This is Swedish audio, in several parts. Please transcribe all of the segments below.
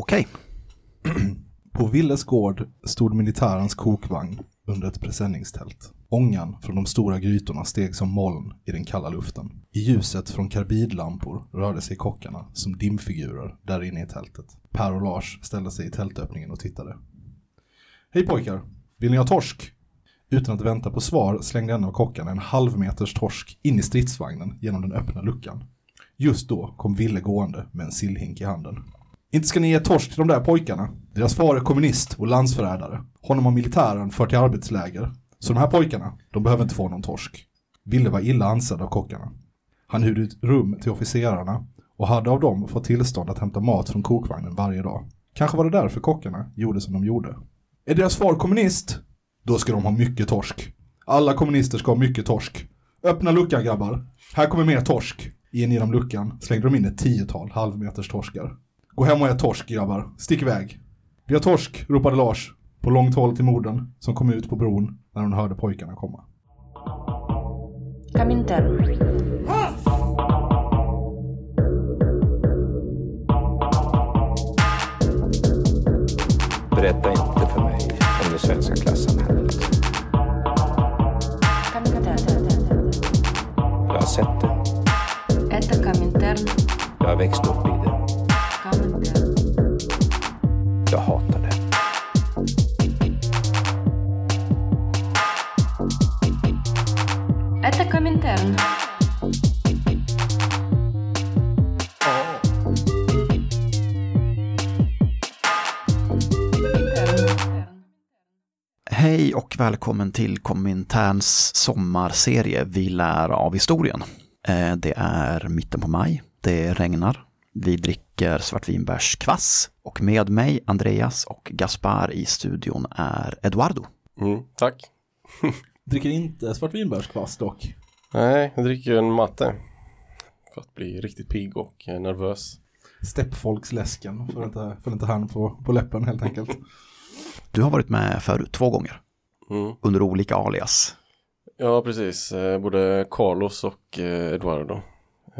Okej. På Villes gård stod militärens kokvagn under ett presenningstält. Ångan från de stora grytorna steg som moln i den kalla luften. I ljuset från karbidlampor rörde sig kockarna som dimfigurer där inne i tältet. Per och Lars ställde sig i tältöppningen och tittade. Hej pojkar! Vill ni ha torsk? Utan att vänta på svar slängde en av kockarna en halv meters torsk in i stridsvagnen genom den öppna luckan. Just då kom Ville gående med en sillhink i handen. Inte ska ni ge torsk till de där pojkarna. Deras far är kommunist och landsförrädare. Honom har militären fört till arbetsläger. Så de här pojkarna, de behöver inte få någon torsk. Ville var illa ansedd av kockarna. Han hyrde ut rum till officerarna och hade av dem fått tillstånd att hämta mat från kokvagnen varje dag. Kanske var det därför kockarna gjorde som de gjorde. Är deras far kommunist? Då ska de ha mycket torsk. Alla kommunister ska ha mycket torsk. Öppna luckan grabbar. Här kommer mer torsk. In genom luckan slängde de in ett tiotal halvmeters torskar. Gå hem och ät torsk grabbar, stick iväg. Vi har torsk, ropade Lars på långt håll till morden som kom ut på bron när hon hörde pojkarna komma. Kaminter. Berätta inte för mig om det svenska klassamhället. Jag har sett det. Jag har växt upp i det. Jag hatar det. Это Коминтерн. Коминтерн. Hej och välkommen till Kominterns sommarserie Vi lär av historien. Eh, Det är mitten på maj, det regnar, vi dricker svartvinbärskvass och med mig, Andreas och Gaspar i studion är Eduardo. Mm, tack. Dricker inte svartvinbärskvass dock. Nej, jag dricker en matte. För att bli riktigt pigg och eh, nervös. Steppfolksläsken för inte, för inte han på, på läppen helt enkelt. Du har varit med förut två gånger Mm. under olika alias. Ja, precis. Eh, Både Carlos och eh, Eduardo.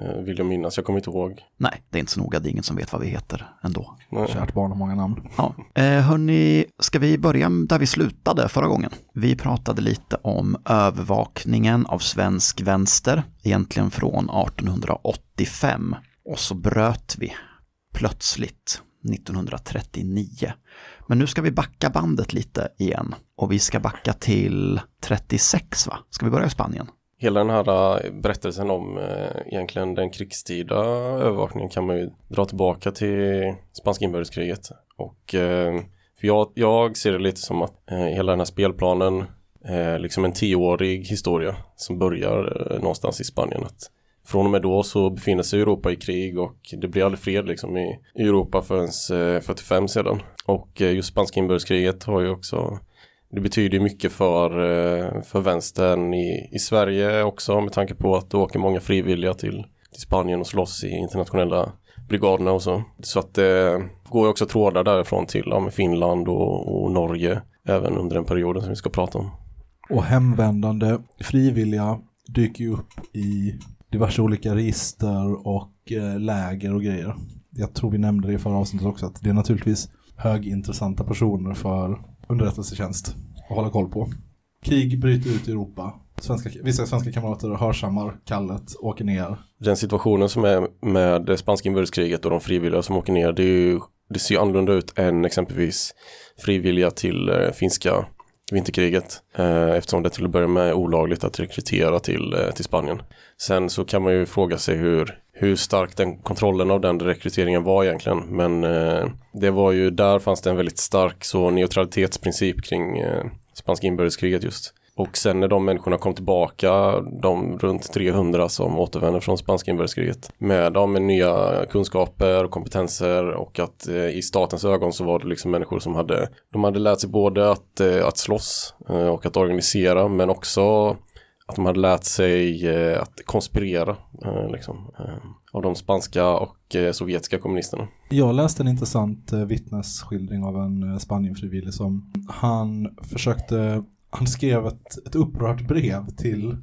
Eh, Vill jag minnas. Jag kommer inte ihåg. Nej, det är inte så noga, det är ingen som vet vad vi heter ändå. Nej. Kärt barn har många namn. Ja. Eh, hörni, ska vi börja där vi slutade förra gången? Vi pratade lite om övervakningen av svensk vänster, egentligen från 1885. Och så bröt vi plötsligt 1939. Men nu ska vi backa bandet lite igen. Och vi ska backa till 36 va? Ska vi börja i Spanien? Hela den här eh, berättelsen om eh, egentligen den krigstida övervakningen kan man ju dra tillbaka till spanska inbördeskriget. Och eh, för jag, jag ser det lite som att hela den här spelplanen liksom en tioårig historia som börjar någonstans i Spanien. Att från och med då så befinner sig Europa i krig och det blir aldrig fred liksom i, Europa förrän 45 sedan. Och just spanska inbördeskriget har ju också det betyder mycket för, eh, för vänstern i, i Sverige också med tanke på att det åker många frivilliga till, till Spanien och slåss i internationella brigaderna och så. Så att eh, det går ju också trådar därifrån till ja, med Finland och, och Norge även under den perioden som vi ska prata om. Och hemvändande frivilliga dyker ju upp i diverse olika register och eh, läger och grejer. Jag tror vi nämnde det i förra avsnittet också att det är naturligtvis högintressanta personer för underrättelsetjänst att hålla koll på. Krig bryter ut i Europa. Svenska, vissa svenska kamrater hörsammar kallet, åker ner. Den situationen som är med det spanska inbördeskriget och de frivilliga som åker ner det, är ju, det ser ju annorlunda ut än exempelvis frivilliga till eh, finska vinterkriget eh, eftersom det till att börja med är olagligt att rekrytera till, eh, till Spanien. Sen så kan man ju fråga sig hur, hur stark den kontrollen av den rekryteringen var egentligen men eh, det var ju där fanns det en väldigt stark så neutralitetsprincip kring eh, spanska inbördeskriget just. Och sen när de människorna kom tillbaka, de runt 300 som återvände från spanska inbördeskriget med, dem med nya kunskaper och kompetenser och att eh, i statens ögon så var det liksom människor som hade, de hade lärt sig både att, eh, att slåss eh, och att organisera men också att de hade lärt sig eh, att konspirera eh, liksom, eh, av de spanska och eh, sovjetiska kommunisterna. Jag läste en intressant eh, vittnesskildring av en eh, Spanienfrivillig som han försökte, han skrev ett, ett upprört brev till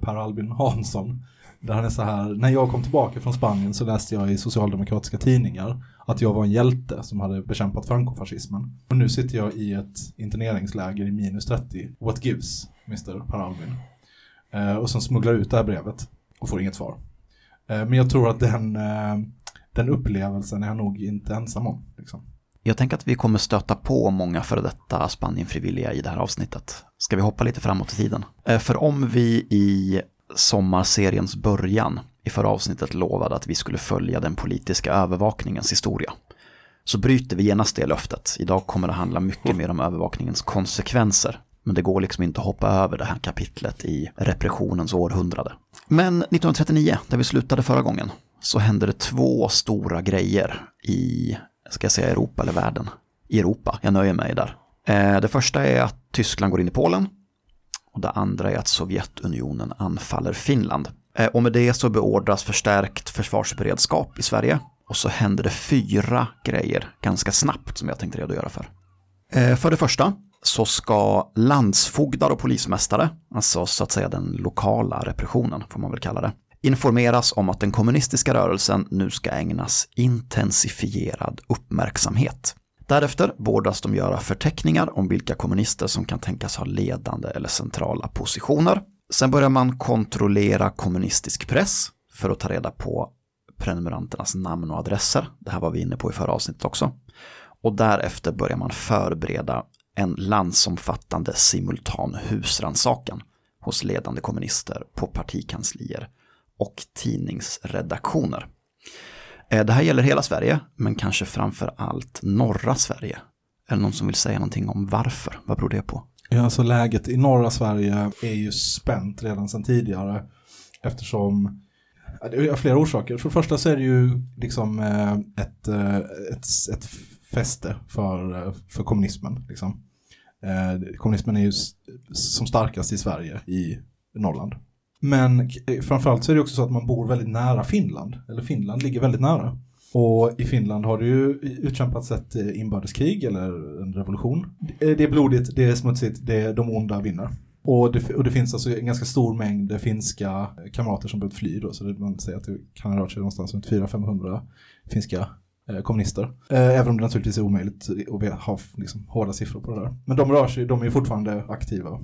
Per Albin Hansson Där han är så här, när jag kom tillbaka från Spanien så läste jag i socialdemokratiska tidningar att jag var en hjälte som hade bekämpat frankofascismen. Och nu sitter jag i ett interneringsläger i minus 30. What gives, Mr. Per Albin? Eh, och som smugglar ut det här brevet och får inget svar. Eh, men jag tror att den, eh, den upplevelsen är jag nog inte ensam om. Liksom. Jag tänker att vi kommer stöta på många före detta Spanienfrivilliga i det här avsnittet. Ska vi hoppa lite framåt i tiden? För om vi i sommarseriens början i förra avsnittet lovade att vi skulle följa den politiska övervakningens historia så bryter vi genast det löftet. Idag kommer det handla mycket mer om övervakningens konsekvenser. Men det går liksom inte att hoppa över det här kapitlet i repressionens århundrade. Men 1939, där vi slutade förra gången, så hände det två stora grejer i, ska jag säga Europa eller världen? I Europa, jag nöjer mig där. Eh, det första är att Tyskland går in i Polen och det andra är att Sovjetunionen anfaller Finland. Eh, och med det så beordras förstärkt försvarsberedskap i Sverige. Och så händer det fyra grejer ganska snabbt som jag tänkte redogöra för. Eh, för det första så ska landsfogdar och polismästare, alltså så att säga den lokala repressionen får man väl kalla det, informeras om att den kommunistiska rörelsen nu ska ägnas intensifierad uppmärksamhet. Därefter beordras de göra förteckningar om vilka kommunister som kan tänkas ha ledande eller centrala positioner. Sen börjar man kontrollera kommunistisk press för att ta reda på prenumeranternas namn och adresser. Det här var vi inne på i förra avsnittet också. Och därefter börjar man förbereda en landsomfattande simultan husrannsakan hos ledande kommunister på partikanslier och tidningsredaktioner. Eh, det här gäller hela Sverige, men kanske framför allt norra Sverige. Är det någon som vill säga någonting om varför? Vad beror det på? Ja, alltså läget i norra Sverige är ju spänt redan sedan tidigare. Eftersom, det är flera orsaker. För det första så är det ju liksom eh, ett, eh, ett, ett fäste för, för kommunismen. Liksom. Eh, Kommunismen är ju som starkast i Sverige, i Norrland. Men eh, framförallt så är det också så att man bor väldigt nära Finland. Eller Finland ligger väldigt nära. Och i Finland har det ju utkämpats ett eh, inbördeskrig eller en revolution. Eh, det är blodigt, det är smutsigt, det är de onda vinner. Och det, och det finns alltså en ganska stor mängd finska kamrater som behövt fly då, så det, man säger att det kan röra sig någonstans runt 400-500 finska Eh, kommunister. Eh, även om det naturligtvis är omöjligt att ha liksom, hårda siffror på det där. Men de rör sig, de är fortfarande aktiva.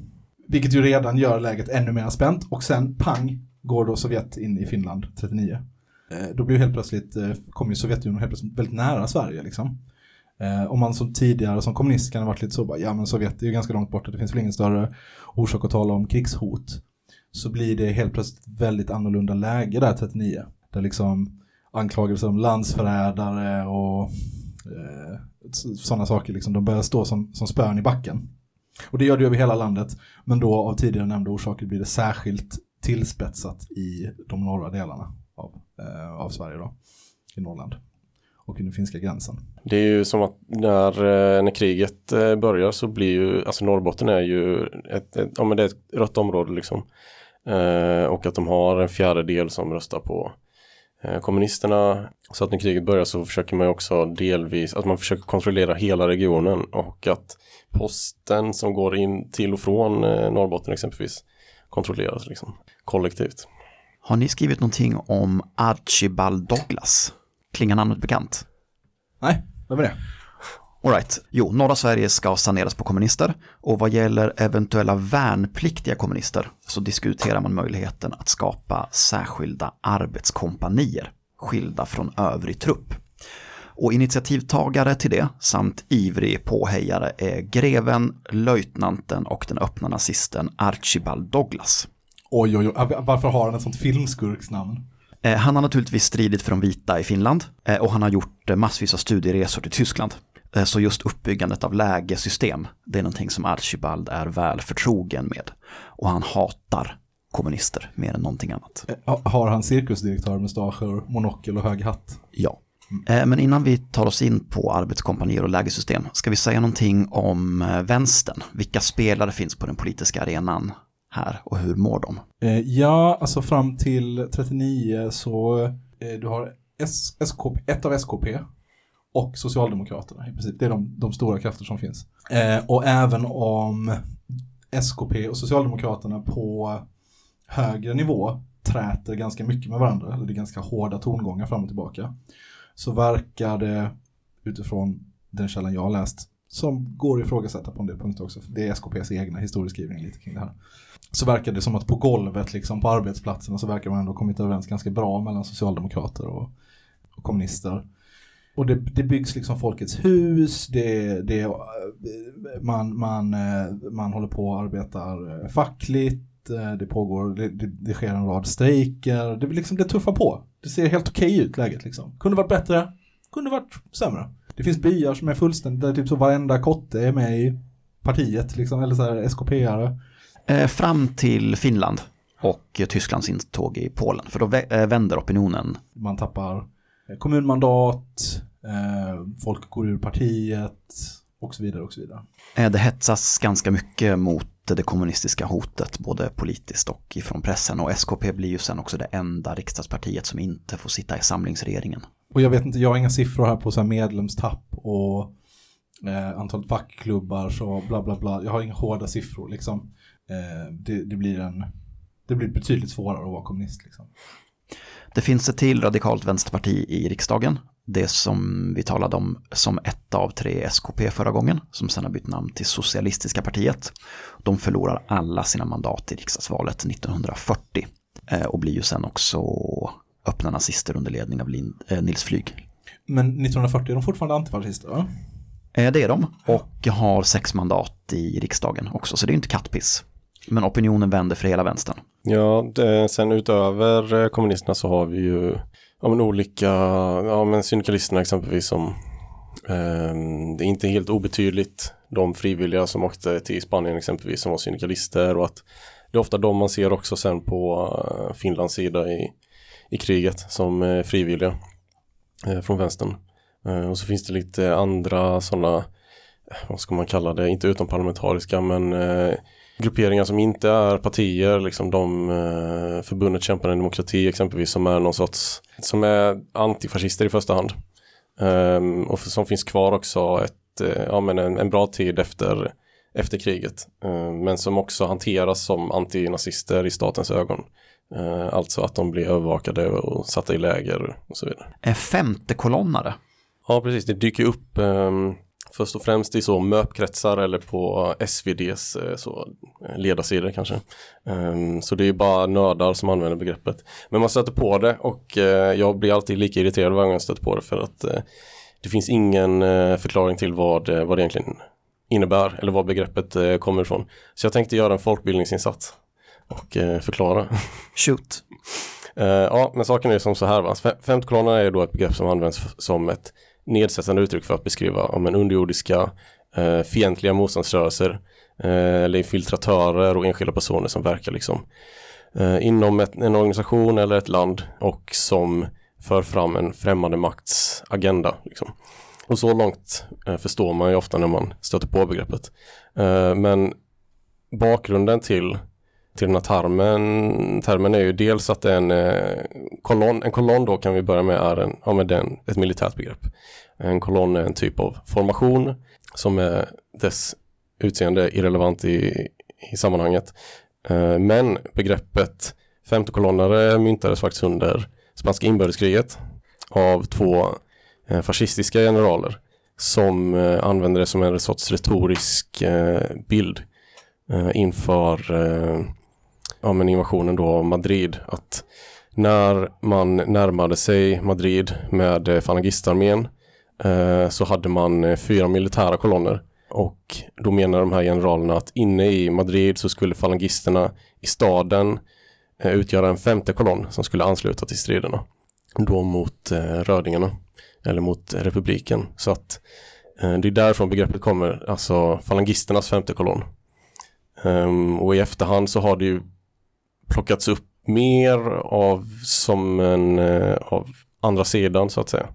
Vilket ju redan gör läget ännu mer spänt. Och sen pang går då Sovjet in i Finland 39. Eh, då blir ju helt plötsligt, kommer ju Sovjetunionen helt plötsligt väldigt nära Sverige liksom. Om man som tidigare som kommunist kan ha varit lite så bara, ja men Sovjet är ju ganska långt borta, det finns väl ingen större orsak att tala om krigshot. Så blir det helt plötsligt väldigt annorlunda läge där 39. Där liksom anklagelser om landsförrädare och eh, sådana saker liksom, de börjar stå som, som spön i backen. Och det gör det över hela landet, men då av tidigare nämnda orsaker blir det särskilt tillspetsat i de norra delarna av, eh, av Sverige då, i Norrland och i den finska gränsen. Det är ju som att när, eh, när kriget eh, börjar så blir ju, alltså Norrbotten är ju ett, ett, ja, men det är ett rött område liksom. Eh, och att de har en fjärdedel som röstar på eh, kommunisterna. Så att när kriget börjar så försöker man ju också delvis, att man försöker kontrollera hela regionen och att posten som går in till och från eh, Norrbotten exempelvis kontrolleras liksom kollektivt. Har ni skrivit någonting om Archibald Douglas? Klingar namnet bekant? Nej, vem är det? Alright, jo, norra Sverige ska saneras på kommunister och vad gäller eventuella värnpliktiga kommunister så diskuterar man möjligheten att skapa särskilda arbetskompanier skilda från övrig trupp. Och initiativtagare till det samt ivrig påhejare är greven, löjtnanten och den öppna nazisten Archibald Douglas. Oj, oj, oj, varför har han ett sånt filmskurksnamn? Eh, Han har naturligtvis stridit för de vita i Finland eh, och han har gjort eh, massvis av studieresor till Tyskland. Eh, Så just uppbyggandet av lägesystem, det är någonting som Archibald är väl förtrogen med. Och han hatar kommunister mer än någonting annat. Ha- Har han cirkusdirektör, mustascher, monokel och hög hatt? Ja. Eh, Men innan vi tar oss in på arbetskompanier och lägesystem, ska vi säga någonting om eh, vänstern? Vilka spelare finns på den politiska arenan här och hur mår de? Eh, ja, alltså fram till 39 så eh, du har S- SKP, ett av SKP och Socialdemokraterna i princip. Det är de, de stora krafter som finns. Eh, och även om SKP och Socialdemokraterna på högre nivå träter ganska mycket med varandra, eller det är ganska hårda tongångar fram och tillbaka, så verkar det utifrån den källan jag har läst, som går att ifrågasätta på en del punkter också, det är SKPs egna historieskrivning lite kring det här. Så verkar det som att på golvet, liksom på arbetsplatserna, så verkar man ändå ha kommit överens ganska bra mellan socialdemokrater och, och kommunister. Och det, det byggs liksom Folkets hus, det, det, man, man, eh, man håller på och arbetar eh, fackligt, eh, det pågår, det, det, det sker en rad strejker, det, liksom, det tuffar på. Det ser helt okej ut läget liksom. Kunde varit bättre, kunde varit sämre. Det finns byar som är fullständigt, där typ så varenda kotte är med i partiet, liksom, eller så här SKP-are. Eh, fram till Finland och Tysklands intåg i Polen, för då vä- eh, vänder opinionen. Man tappar eh, kommunmandat, eh, folk går ur partiet och så vidare och så vidare. Eh, Det hetsas ganska mycket mot det kommunistiska hotet, både politiskt och ifrån pressen. Och SKP blir ju sen också det enda riksdagspartiet som inte får sitta i samlingsregeringen. Och jag vet inte, jag har inga siffror här på så här medlemstapp och eh, antalet fackklubbar så bla bla bla. Jag har inga hårda siffror liksom. Eh, det, det, blir en, det blir betydligt svårare att vara kommunist liksom. Det finns ett till radikalt vänsterparti i riksdagen. Det som vi talade om som ett av tre SKP förra gången, som sen har bytt namn till Socialistiska partiet. De förlorar alla sina mandat i riksdagsvalet 1940 eh, och blir ju sen också öppna nazister under ledning av Lin- eh, Nils Flyg. Men 1940 är de fortfarande antifascister va? Eh, Det är de och har sex mandat i riksdagen också, så det är inte kattpiss. Men opinionen vänder för hela vänstern. Ja, det, sen utöver eh, kommunisterna så har vi ju ja, men olika, ja men syndikalisterna exempelvis som eh, det är inte helt obetydligt de frivilliga som åkte till Spanien exempelvis som var syndikalister och att det är ofta de man ser också sen på eh, Finlands sida i, i kriget som eh, frivilliga eh, från vänstern. Eh, och så finns det lite andra sådana, eh, vad ska man kalla det, inte utomparlamentariska men eh, grupperingar som inte är partier, liksom de eh, förbundet kämpar en demokrati exempelvis som är någon sorts, som är antifascister i första hand. Ehm, och som finns kvar också ett, eh, ja, men en, en bra tid efter, efter kriget. Ehm, men som också hanteras som antinazister i statens ögon. Ehm, alltså att de blir övervakade och satta i läger och så vidare. Eh, Femte kolonnare. Ja, precis. Det dyker upp um, först och främst i så MÖP-kretsar eller på SVDs eh, så, eh, ledarsidor kanske. Um, så det är bara nördar som använder begreppet. Men man stöter på det och eh, jag blir alltid lika irriterad varje gång jag stöter på det för att det finns ingen förklaring till vad, vad det egentligen innebär eller var begreppet kommer ifrån. Så jag tänkte göra en folkbildningsinsats och förklara. Shoot. Ja, men saken är som så här. Va? Fe- Femtekolonerna är då ett begrepp som används som ett nedsättande uttryck för att beskriva om en underjordiska eh, fientliga motståndsrörelser eh, eller infiltratörer och enskilda personer som verkar liksom eh, inom ett, en organisation eller ett land och som för fram en främmande makts agenda. Liksom. Och så långt eh, förstår man ju ofta när man stöter på begreppet. Eh, men bakgrunden till till den här termen, termen är ju dels att en eh, kolonn, en kolonn då kan vi börja med är en, ja, med den, ett militärt begrepp. En kolonn är en typ av formation som är dess utseende irrelevant i, i sammanhanget. Eh, men begreppet femtekolonnare myntades faktiskt under spanska inbördeskriget av två eh, fascistiska generaler som använde det som en sorts retorisk bild inför ja, men invasionen då av Madrid. Att när man närmade sig Madrid med eh, falangistarmén eh, så hade man eh, fyra militära kolonner. Och då menar de här generalerna att inne i Madrid så skulle falangisterna i staden eh, utgöra en femte kolonn som skulle ansluta till striderna. Då mot eh, rödingarna eller mot republiken. Så att eh, det är därifrån begreppet kommer, alltså falangisternas femte kolonn. Um, och i efterhand så har det ju plockats upp mer av som en eh, av andra sidan så att säga.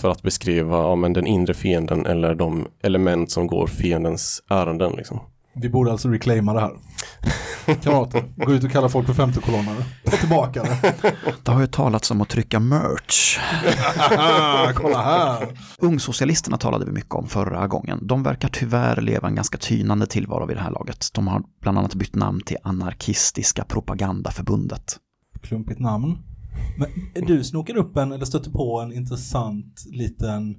För att beskriva ja, men den inre fienden eller de element som går fiendens ärenden. Liksom. Vi borde alltså reclaima det här. Kamrater, gå ut och kalla folk för femtekolonnare. Ta tillbaka det. Det har ju talats om att trycka merch. Kolla här. Ungsocialisterna talade vi mycket om förra gången. De verkar tyvärr leva en ganska tynande tillvaro vid det här laget. De har bland annat bytt namn till Anarkistiska propagandaförbundet. klumpigt namn. Men du snokade upp en, eller stötte på en intressant liten,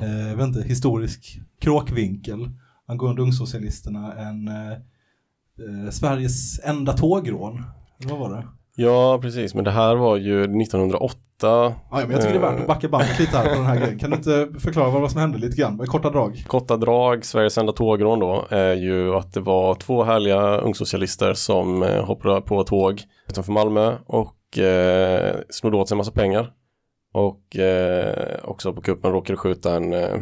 eh, inte, historisk kråkvinkel angående ungsocialisterna. En eh, eh, Sveriges enda tågrån. Vad var det? Ja, precis. Men det här var ju 1908. Ja, men jag tycker det är värt att backa bandet lite här på den här grejen. Kan du inte förklara vad som hände lite grann? Korta drag. Korta drag, Sveriges enda tågrån då, är ju att det var två härliga ungsocialister som eh, hoppade på tåg utanför Malmö och eh, snodde åt sig en massa pengar. Och eh, också på kuppen råkade skjuta en, eh,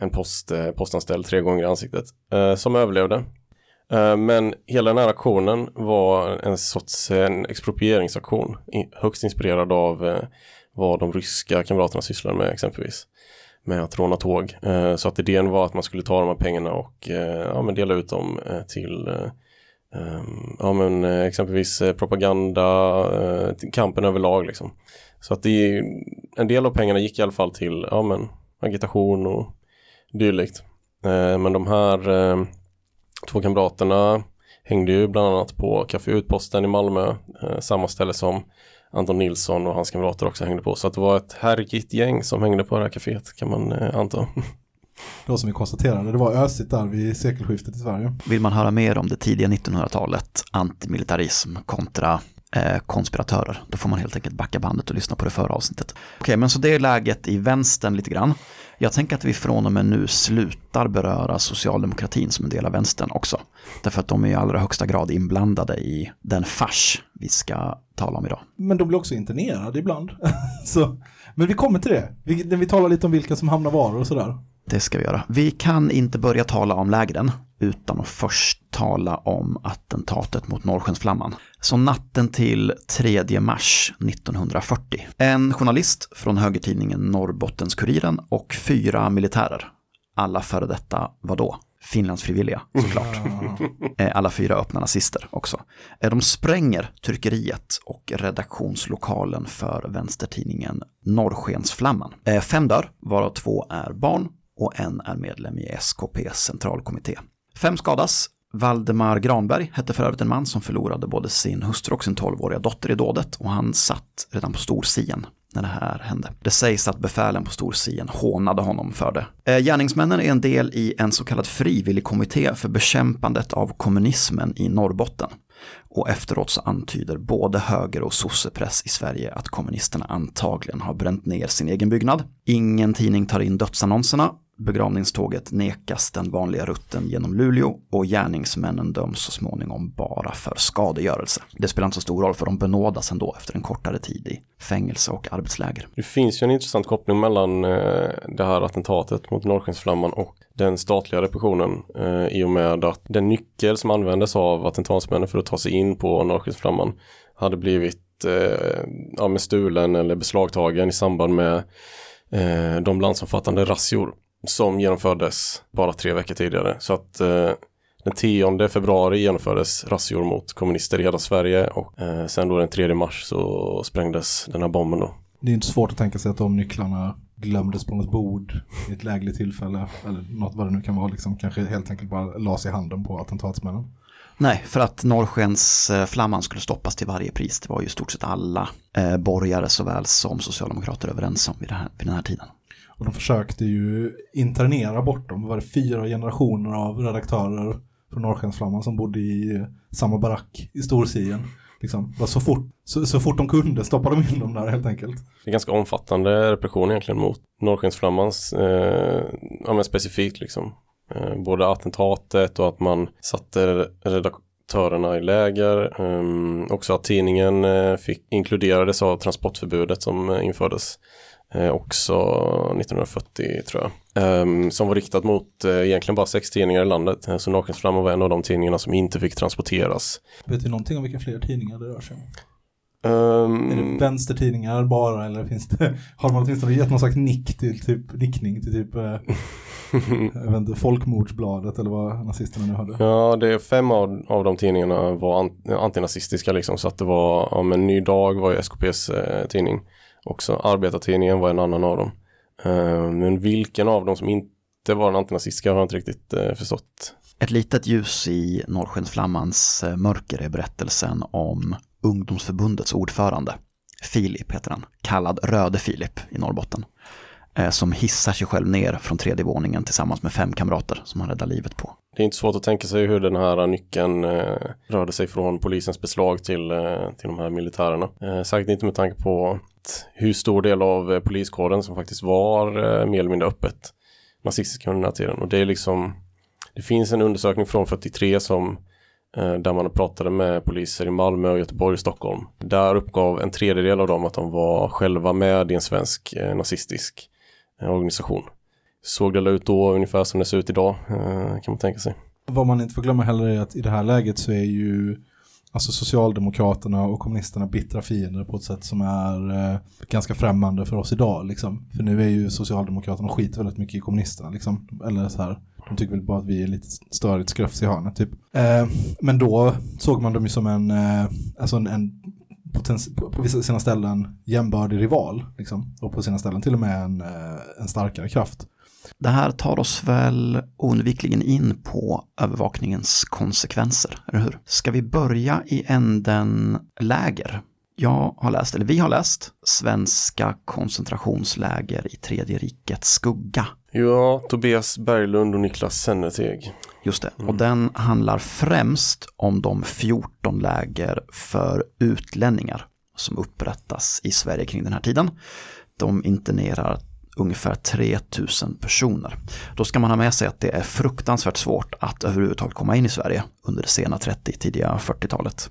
en post, eh, postanställd tre gånger i ansiktet. Eh, som överlevde. Eh, men hela den här aktionen var en sorts eh, en exproprieringsaktion. i- Högst inspirerad av eh, vad de ryska kamraterna sysslade med exempelvis med att råna tåg. Eh, så att idén var att man skulle ta de här pengarna och eh, ja, men dela ut dem eh, till eh, ehm, ja, men, eh, exempelvis eh, propaganda, eh, till kampen överlag. Liksom. Så att det, en del av pengarna gick i alla fall till ja, men, agitation och dylikt. Eh, men de här eh, två kamraterna hängde ju bland annat på Café Utposten i Malmö, eh, samma ställe som Anton Nilsson och hans kamrater också hängde på. Så att det var ett härligt gäng som hängde på det här kaféet kan man eh, anta. Då som vi konstaterade, det var ösigt där vid sekelskiftet i Sverige. Vill man höra mer om det tidiga 1900-talet, antimilitarism kontra eh, konspiratörer, då får man helt enkelt backa bandet och lyssna på det förra avsnittet. Okej, men så det är läget i vänstern lite grann. Jag tänker att vi från och med nu slutar beröra socialdemokratin som en del av vänstern också. Därför att de är i allra högsta grad inblandade i den fars vi ska tala om idag. Men de blir också internerade ibland. så, men vi kommer till det. Vi, när vi talar lite om vilka som hamnar var och sådär. Det ska vi göra. Vi kan inte börja tala om lägren utan att först tala om attentatet mot Norrskensflamman. Så natten till 3 mars 1940. En journalist från högertidningen Norrbottens-Kuriren och fyra militärer. Alla före detta, vadå? Finlandsfrivilliga såklart. Eh, Alla fyra öppna nazister också. Eh, De spränger tryckeriet och redaktionslokalen för vänstertidningen Norrskensflamman. Eh, Fem dör, varav två är barn och en är medlem i SKPs centralkommitté. Fem skadas. Valdemar Granberg hette för övrigt en man som förlorade både sin hustru och sin 12-åriga dotter i dådet och han satt redan på storsien när det här hände. Det sägs att befälen på storsien hånade honom för det. Eh, Gärningsmännen är en del i en så kallad frivillig kommitté för bekämpandet av kommunismen i Norrbotten. Och efteråt så antyder både höger och sossepress i Sverige att kommunisterna antagligen har bränt ner sin egen byggnad. Ingen tidning tar in dödsannonserna. Begravningståget nekas den vanliga rutten genom Luleå och gärningsmännen döms så småningom bara för skadegörelse. Det spelar inte så stor roll för de benådas ändå efter en kortare tid i fängelse och arbetsläger. Det finns ju en intressant koppling mellan eh, det här attentatet mot Norrskensflamman och den statliga repressionen eh, i och med att den nyckel som användes av attentatsmännen för att ta sig in på Norrskensflamman hade blivit eh, ja, med stulen eller beslagtagen i samband med eh, de landsomfattande razzior som genomfördes bara tre veckor tidigare. Så att eh, den 10 februari genomfördes razzior mot kommunister i hela Sverige och eh, sen då den 3 mars så sprängdes den här bomben då. Det är inte svårt att tänka sig att de nycklarna glömdes på något bord i ett lägligt tillfälle. Eller något vad det nu kan vara. Liksom, kanske helt enkelt bara lades i handen på attentatsmännen. Nej, för att Norrskensflamman skulle stoppas till varje pris. Det var ju i stort sett alla eh, borgare såväl som socialdemokrater överens om vid, det här, vid den här tiden. Och de försökte ju internera bort dem. Det var fyra generationer av redaktörer från Norrskensflamman som bodde i samma barack i Storsien. Liksom, så, fort, så, så fort de kunde stoppade de in dem där helt enkelt. Det är ganska omfattande repression egentligen mot Norrskensflammans, eh, ja men specifikt liksom. Eh, både attentatet och att man satte redaktörerna i läger. Eh, också att tidningen eh, fick, inkluderades av transportförbudet som eh, infördes. Eh, också 1940 tror jag. Eh, som var riktat mot eh, egentligen bara sex tidningar i landet. Eh, så Norrskensflamman var en av de tidningarna som inte fick transporteras. Vet du någonting om vilka fler tidningar det rör sig om? Ehm, Är det vänstertidningar bara eller finns det, har man åtminstone gett någon slags nick till typ, nickning till typ, eh, jag inte, Folkmordsbladet eller vad nazisterna nu hade? Ja, det är fem av, av de tidningarna var an, antinazistiska liksom. Så att det var, ja men Ny Dag var ju SKPs eh, tidning. Också Arbetartidningen var en annan av dem. Eh, men vilken av dem som inte var den antinazistiska har jag inte riktigt eh, förstått. Ett litet ljus i Norrskensflammans eh, mörker är berättelsen om ungdomsförbundets ordförande. Filip heter han, kallad Röde Filip i Norrbotten. Som hissar sig själv ner från tredje våningen tillsammans med fem kamrater som han räddar livet på. Det är inte svårt att tänka sig hur den här nyckeln eh, rörde sig från polisens beslag till, eh, till de här militärerna. Eh, säkert inte med tanke på hur stor del av eh, poliskåren som faktiskt var eh, mer eller mindre öppet nazistiska under den här tiden. Och det är liksom, det finns en undersökning från 43 som eh, där man pratade med poliser i Malmö, Göteborg och Stockholm. Där uppgav en tredjedel av dem att de var själva med i en svensk nazistisk organisation. Såg det ut då ungefär som det ser ut idag, kan man tänka sig. Vad man inte får glömma heller är att i det här läget så är ju alltså Socialdemokraterna och kommunisterna bittra fiender på ett sätt som är eh, ganska främmande för oss idag. Liksom. För nu är ju Socialdemokraterna skiter väldigt mycket i kommunisterna. Liksom. Eller så här, de tycker väl bara att vi är lite störigt skröfs i hörnet typ. Eh, men då såg man dem ju som en, eh, alltså en, en potens- på, vissa sina ställen jämbördig rival. Liksom. Och på sina ställen till och med en, eh, en starkare kraft. Det här tar oss väl oundvikligen in på övervakningens konsekvenser, eller hur? Ska vi börja i änden läger? Jag har läst, eller vi har läst, svenska koncentrationsläger i tredje rikets skugga. Ja, Tobias Berglund och Niklas Sennerteg. Just det, och den handlar främst om de 14 läger för utlänningar som upprättas i Sverige kring den här tiden. De internerar ungefär 3000 personer. Då ska man ha med sig att det är fruktansvärt svårt att överhuvudtaget komma in i Sverige under det sena 30, tidiga 40-talet.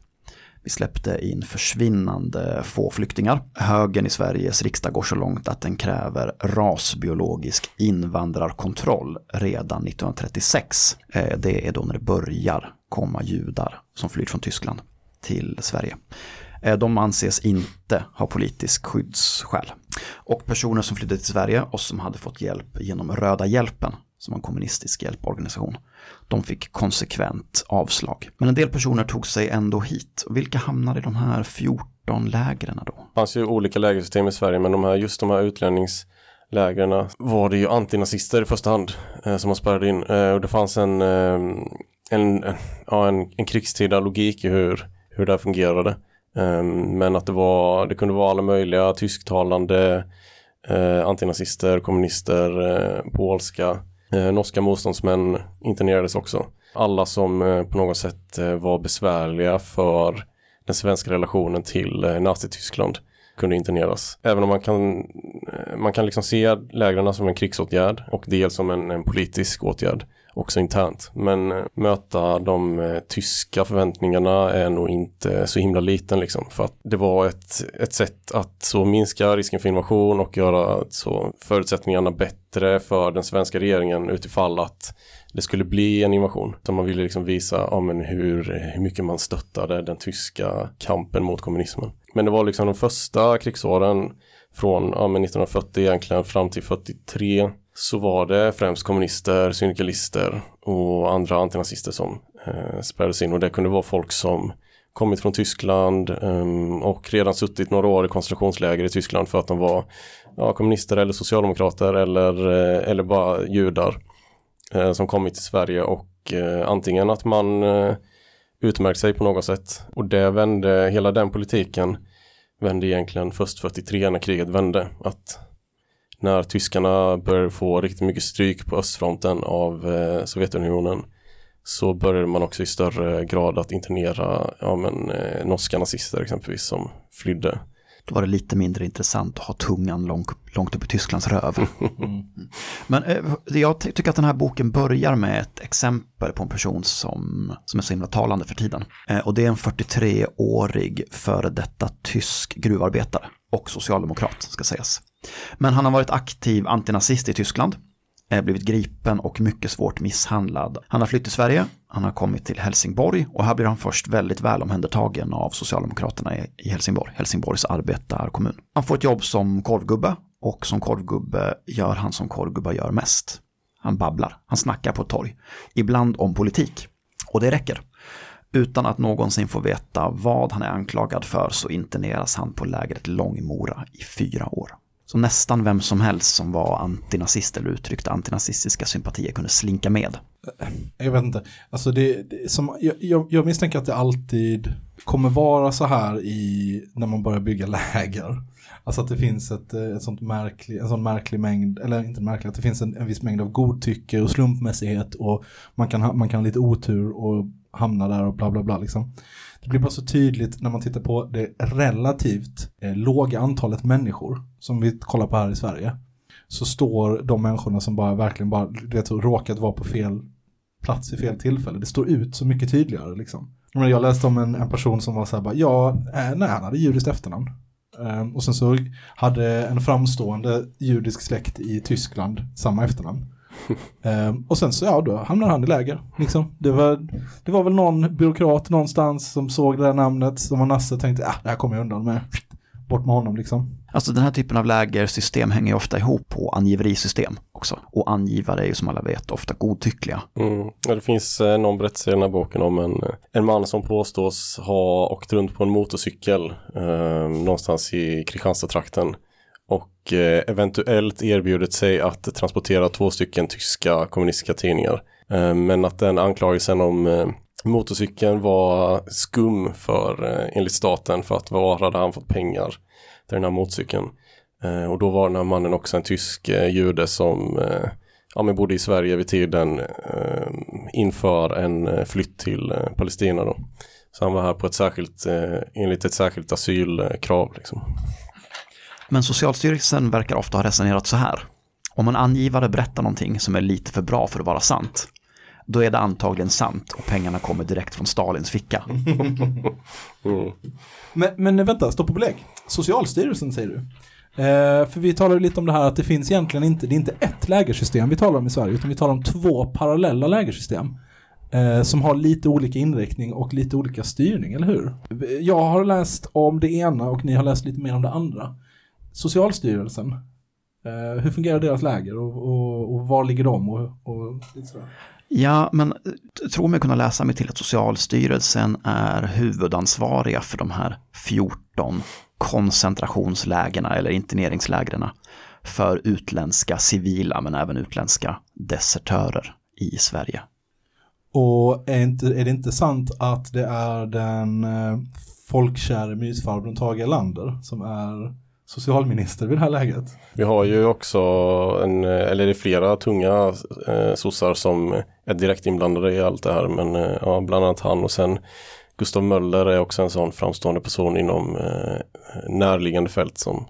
Vi släppte in försvinnande få flyktingar. Högern i Sveriges riksdag går så långt att den kräver rasbiologisk invandrarkontroll redan 1936. Eh, det är då när det börjar komma judar som flyr från Tyskland till Sverige. Eh, de anses inte ha politisk skyddsskäl. Och personer som flydde till Sverige och som hade fått hjälp genom Röda hjälpen, som var en kommunistisk hjälporganisation, de fick konsekvent avslag. Men en del personer tog sig ändå hit. Och vilka hamnade i de här 14 lägren då? Det fanns ju olika lägersystem i Sverige men de här, just de här utlänningslägren var det ju antinazister i första hand eh, som man spärrade in. Eh, och det fanns en, eh, en, en, ja, en, en krigstida logik i hur, hur det här fungerade. Ehm, men att det var, det kunde vara alla möjliga tysktalande eh, antinazister, kommunister, eh, polska, eh, norska motståndsmän internerades också. Alla som eh, på något sätt eh, var besvärliga för den svenska relationen till eh, Nazityskland kunde interneras. Även om man kan, eh, man kan liksom se lägren som en krigsåtgärd och dels som en, en politisk åtgärd också internt. Men eh, möta de eh, tyska förväntningarna är nog inte så himla liten liksom. För att det var ett, ett sätt att så minska risken för invasion och göra så förutsättningarna bättre för den svenska regeringen utifall att det skulle bli en invasion. Så man ville liksom visa ja, men hur, hur mycket man stöttade den tyska kampen mot kommunismen. Men det var liksom de första krigsåren från ja, men 1940 egentligen fram till 43 så var det främst kommunister, syndikalister och andra antinazister som eh, spärrades in. Och det kunde vara folk som kommit från Tyskland eh, och redan suttit några år i koncentrationsläger i Tyskland för att de var ja, kommunister eller socialdemokrater eller, eh, eller bara judar eh, som kommit till Sverige. Och eh, antingen att man eh, utmärkt sig på något sätt. Och det vände, hela den politiken vände egentligen först 43 när kriget vände. Att när tyskarna började få riktigt mycket stryk på östfronten av eh, Sovjetunionen så började man också i större grad att internera ja, men, eh, norska nazister exempelvis som flydde. Då var det lite mindre intressant att ha tungan långt, långt upp i Tysklands röv. Mm. Men eh, jag ty- tycker att den här boken börjar med ett exempel på en person som, som är så himla talande för tiden. Eh, och det är en 43-årig före detta tysk gruvarbetare och socialdemokrat ska sägas. Men han har varit aktiv antinazist i Tyskland, eh, blivit gripen och mycket svårt misshandlad. Han har flytt till Sverige, han har kommit till Helsingborg och här blir han först väldigt väl omhändertagen av Socialdemokraterna i- Helsingborg, Helsingborgs arbetarkommun. Han får ett jobb som korvgubbe och som korvgubbe gör han som korvgubbar gör mest. Han babblar, han snackar på ett torg, ibland om politik. Och det räcker. Utan att någonsin få veta vad han är anklagad för så interneras han på lägret Långmora i fyra år. Så nästan vem som helst som var antinazist eller uttryckte antinazistiska sympatier kunde slinka med. Jag vet inte. Alltså det, det som, jag, jag, jag misstänker att det alltid, kommer vara så här i, när man börjar bygga läger. Alltså att det finns ett, eh, ett sånt märklig, en sån märklig mängd, eller inte märklig, att det finns en, en viss mängd av godtycke och slumpmässighet och man kan, ha, man kan ha lite otur och hamna där och bla bla bla liksom. Det blir bara så tydligt när man tittar på det relativt eh, låga antalet människor som vi kollar på här i Sverige. Så står de människorna som bara verkligen bara, vet, råkat vara på fel plats i fel tillfälle. Det står ut så mycket tydligare liksom. Jag Jag läste om en, en person som var så här bara, ja, eh, nej han hade judiskt efternamn. Ehm, och sen så hade en framstående judisk släkt i Tyskland samma efternamn. Ehm, och sen så, ja, då hamnade han i läger. Liksom. Det, var, det var väl någon byråkrat någonstans som såg det där namnet som var nasse och tänkte, ah, det här kommer jag undan med. Bort med honom liksom. Alltså den här typen av lägersystem hänger ju ofta ihop på angiverisystem också. Och angivare är ju som alla vet ofta godtyckliga. Mm. Ja, det finns eh, någon berättelse i den här boken om en, en man som påstås ha åkt runt på en motorcykel eh, någonstans i Kristianstad-trakten och eh, eventuellt erbjudit sig att transportera två stycken tyska kommunistiska tidningar. Eh, men att den anklagelsen om eh, motorcykeln var skum för, enligt staten, för att var hade han fått pengar till den här motorcykeln. Och då var den här mannen också en tysk jude som ja, men bodde i Sverige vid tiden inför en flytt till Palestina då. Så han var här på ett särskilt, enligt ett särskilt asylkrav liksom. Men Socialstyrelsen verkar ofta ha resonerat så här. Om en angivare berättar någonting som är lite för bra för att vara sant, då är det antagligen sant och pengarna kommer direkt från Stalins ficka. Mm. Men, men vänta, stopp och belägg. Socialstyrelsen säger du. Eh, för vi talar ju lite om det här att det finns egentligen inte, det är inte ett lägersystem vi talar om i Sverige, utan vi talar om två parallella lägersystem. Eh, som har lite olika inriktning och lite olika styrning, eller hur? Jag har läst om det ena och ni har läst lite mer om det andra. Socialstyrelsen, eh, hur fungerar deras läger och, och, och var ligger de? Och, och. Ja, men jag tror mig kunna läsa mig till att Socialstyrelsen är huvudansvariga för de här 14 koncentrationslägena eller interneringslägren för utländska civila men även utländska desertörer i Sverige. Och är, inte, är det inte sant att det är den eh, folkkäre mysfarbrorn Tage Erlander som är socialminister vid det här läget? Vi har ju också en, eller det är flera tunga eh, sossar som är direkt inblandade i allt det här. Men eh, ja, bland annat han och sen Gustav Möller är också en sån framstående person inom eh, närliggande fält som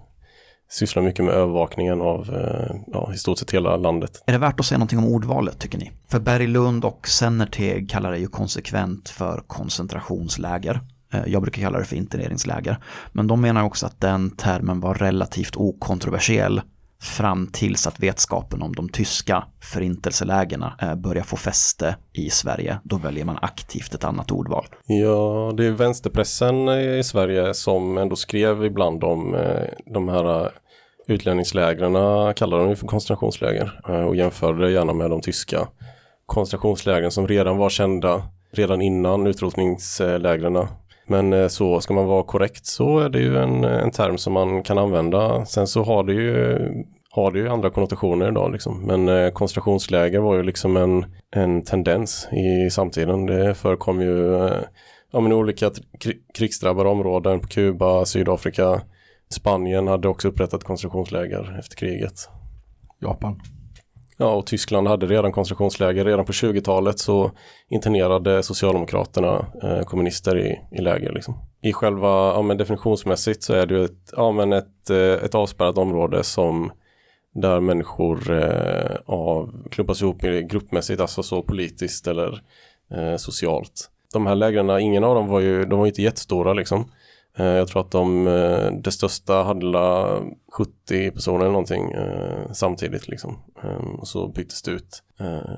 sysslar mycket med övervakningen av eh, ja, i stort sett hela landet. Är det värt att säga någonting om ordvalet tycker ni? För Berglund och Sennerteg kallar det ju konsekvent för koncentrationsläger. Eh, jag brukar kalla det för interneringsläger. Men de menar också att den termen var relativt okontroversiell fram tills att vetskapen om de tyska förintelselägerna eh, börjar få fäste i Sverige. Då väljer man aktivt ett annat ordval. Ja, det är vänsterpressen i Sverige som ändå skrev ibland om eh, de här utlänningslägren, kallar de ju för koncentrationsläger och jämförde det gärna med de tyska koncentrationslägren som redan var kända redan innan utrotningslägren. Men eh, så ska man vara korrekt så är det ju en, eh, en term som man kan använda. Sen så har det ju har det ju andra konnotationer idag liksom. Men eh, koncentrationsläger var ju liksom en, en tendens i samtiden. Det förekom ju eh, ja, men olika krigsdrabbade områden på Kuba, Sydafrika. Spanien hade också upprättat koncentrationsläger efter kriget. Japan. Ja, och Tyskland hade redan koncentrationsläger. Redan på 20-talet så internerade Socialdemokraterna eh, kommunister i, i läger. Liksom. I själva, ja men definitionsmässigt så är det ju ett, ja, men ett, eh, ett avspärrat område som där människor eh, av, klumpas ihop gruppmässigt, alltså så politiskt eller eh, socialt. De här lägren, ingen av dem var ju, de var ju inte jättestora liksom. Eh, jag tror att de, eh, det största hade 70 personer eller någonting eh, samtidigt liksom. Ehm, och så byttes det ut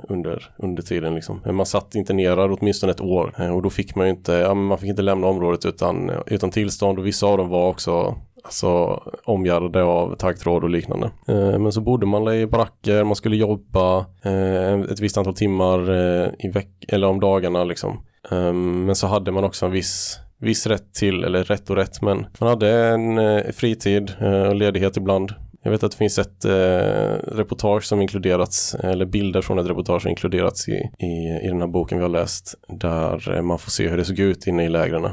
under, under tiden liksom. Men man satt internerad åtminstone ett år och då fick man ju inte, ja, men man fick inte lämna området utan, utan tillstånd och vissa av dem var också Alltså omgärdade av taggtråd och liknande. Eh, men så bodde man i baracker, man skulle jobba eh, ett visst antal timmar eh, i veck eller om dagarna liksom. Ehm, men så hade man också en viss viss rätt till, eller rätt och rätt, men man hade en eh, fritid eh, och ledighet ibland. Jag vet att det finns ett eh, reportage som inkluderats, eller bilder från ett reportage som inkluderats i, i, i den här boken vi har läst, där eh, man får se hur det såg ut inne i lägren.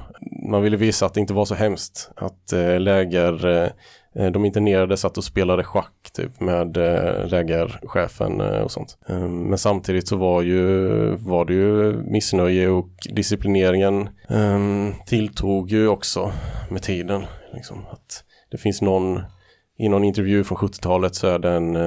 man ville visa att det inte var så hemskt. Att eh, läger, eh, Eh, de internerade satt och spelade schack typ med eh, lägerchefen eh, och sånt. Ehm, men samtidigt så var, ju, var det ju missnöje och disciplineringen ehm, tilltog ju också med tiden. Liksom, att det finns någon, i någon intervju från 70-talet så är det en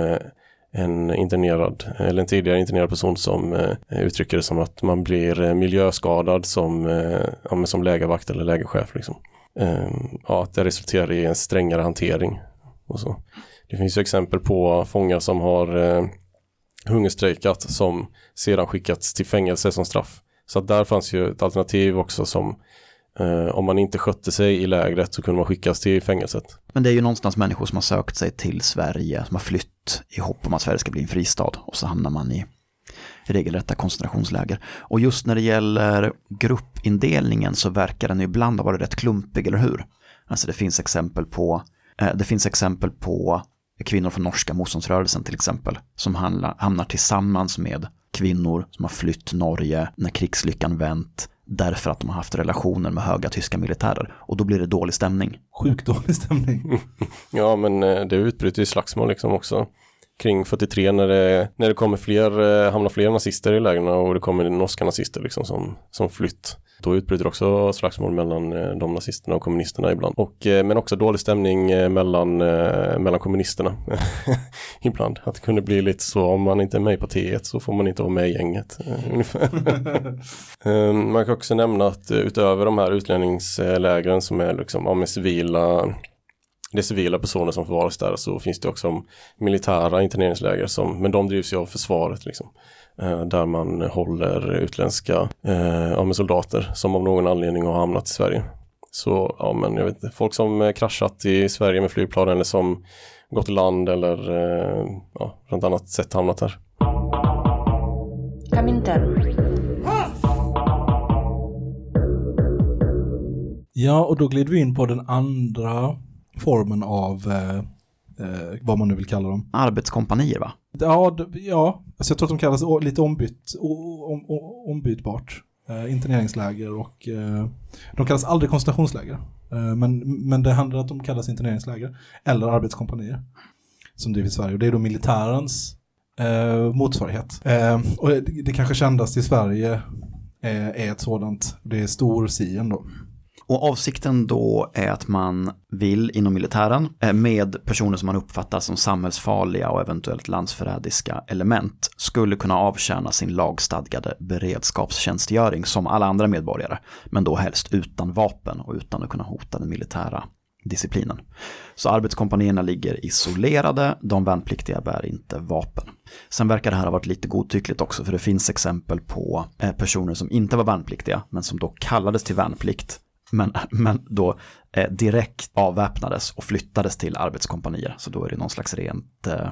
en internerad, eller en tidigare internerad person som eh, uttrycker det som att man blir miljöskadad som, eh, ja, som lägervakt eller lägerchef. Liksom. Ehm, ja, att det resulterar i en strängare hantering. Och så. Det finns ju exempel på fångar som har eh, hungerstrejkat som sedan skickats till fängelse som straff. Så att där fanns ju ett alternativ också som eh, om man inte skötte sig i lägret så kunde man skickas till fängelset. Men det är ju någonstans människor som har sökt sig till Sverige, som har flytt i hopp om att Sverige ska bli en fristad och så hamnar man i regelrätta koncentrationsläger. Och just när det gäller gruppindelningen så verkar den ibland ha varit rätt klumpig, eller hur? Alltså det finns exempel på, eh, det finns exempel på kvinnor från norska motståndsrörelsen till exempel, som hamnar, hamnar tillsammans med kvinnor som har flytt Norge när krigslyckan vänt, därför att de har haft relationer med höga tyska militärer. Och då blir det dålig stämning. Sjukt dålig stämning. Ja, men eh, det utbryter ju slagsmål liksom också. Kring 43 när det, när det kommer fler, eh, hamnar fler nazister i lägren och det kommer norska nazister liksom som, som flytt. Då utbryter också slagsmål mellan eh, de nazisterna och kommunisterna ibland. Och, eh, men också dålig stämning mellan, mellan kommunisterna ibland. Att det kunde bli lite så om man inte är med i partiet så får man inte vara med i gänget. Um, man kan också nämna att utöver de här utlänningslägren som är liksom, ja, med civila det är civila personer som förvaras där så finns det också militära interneringsläger som, men de drivs ju av försvaret liksom. Eh, där man håller utländska eh, ja, soldater som av någon anledning har hamnat i Sverige. Så ja men jag vet folk som eh, kraschat i Sverige med flygplan eller som gått i land eller eh, ja, på något annat sätt hamnat här. Ja, och då glider vi in på den andra formen av eh, eh, vad man nu vill kalla dem. Arbetskompanier va? Ja, ja. Alltså jag tror att de kallas lite ombytt, om, o- ombytbart. Eh, interneringsläger och eh, de kallas aldrig koncentrationsläger. Eh, men, men det handlar om att de kallas interneringsläger eller arbetskompanier som drivs i Sverige. Och det är då militärens eh, motsvarighet. Eh, och det, det kanske kändaste i Sverige är ett sådant, det är Storsien då. Och avsikten då är att man vill inom militären eh, med personer som man uppfattar som samhällsfarliga och eventuellt landsförrädiska element skulle kunna avtjäna sin lagstadgade beredskapstjänstgöring som alla andra medborgare, men då helst utan vapen och utan att kunna hota den militära disciplinen. Så arbetskompanierna ligger isolerade, de värnpliktiga bär inte vapen. Sen verkar det här ha varit lite godtyckligt också, för det finns exempel på eh, personer som inte var värnpliktiga, men som då kallades till värnplikt men, men då eh, direkt avväpnades och flyttades till arbetskompanier. Så då är det någon slags rent eh,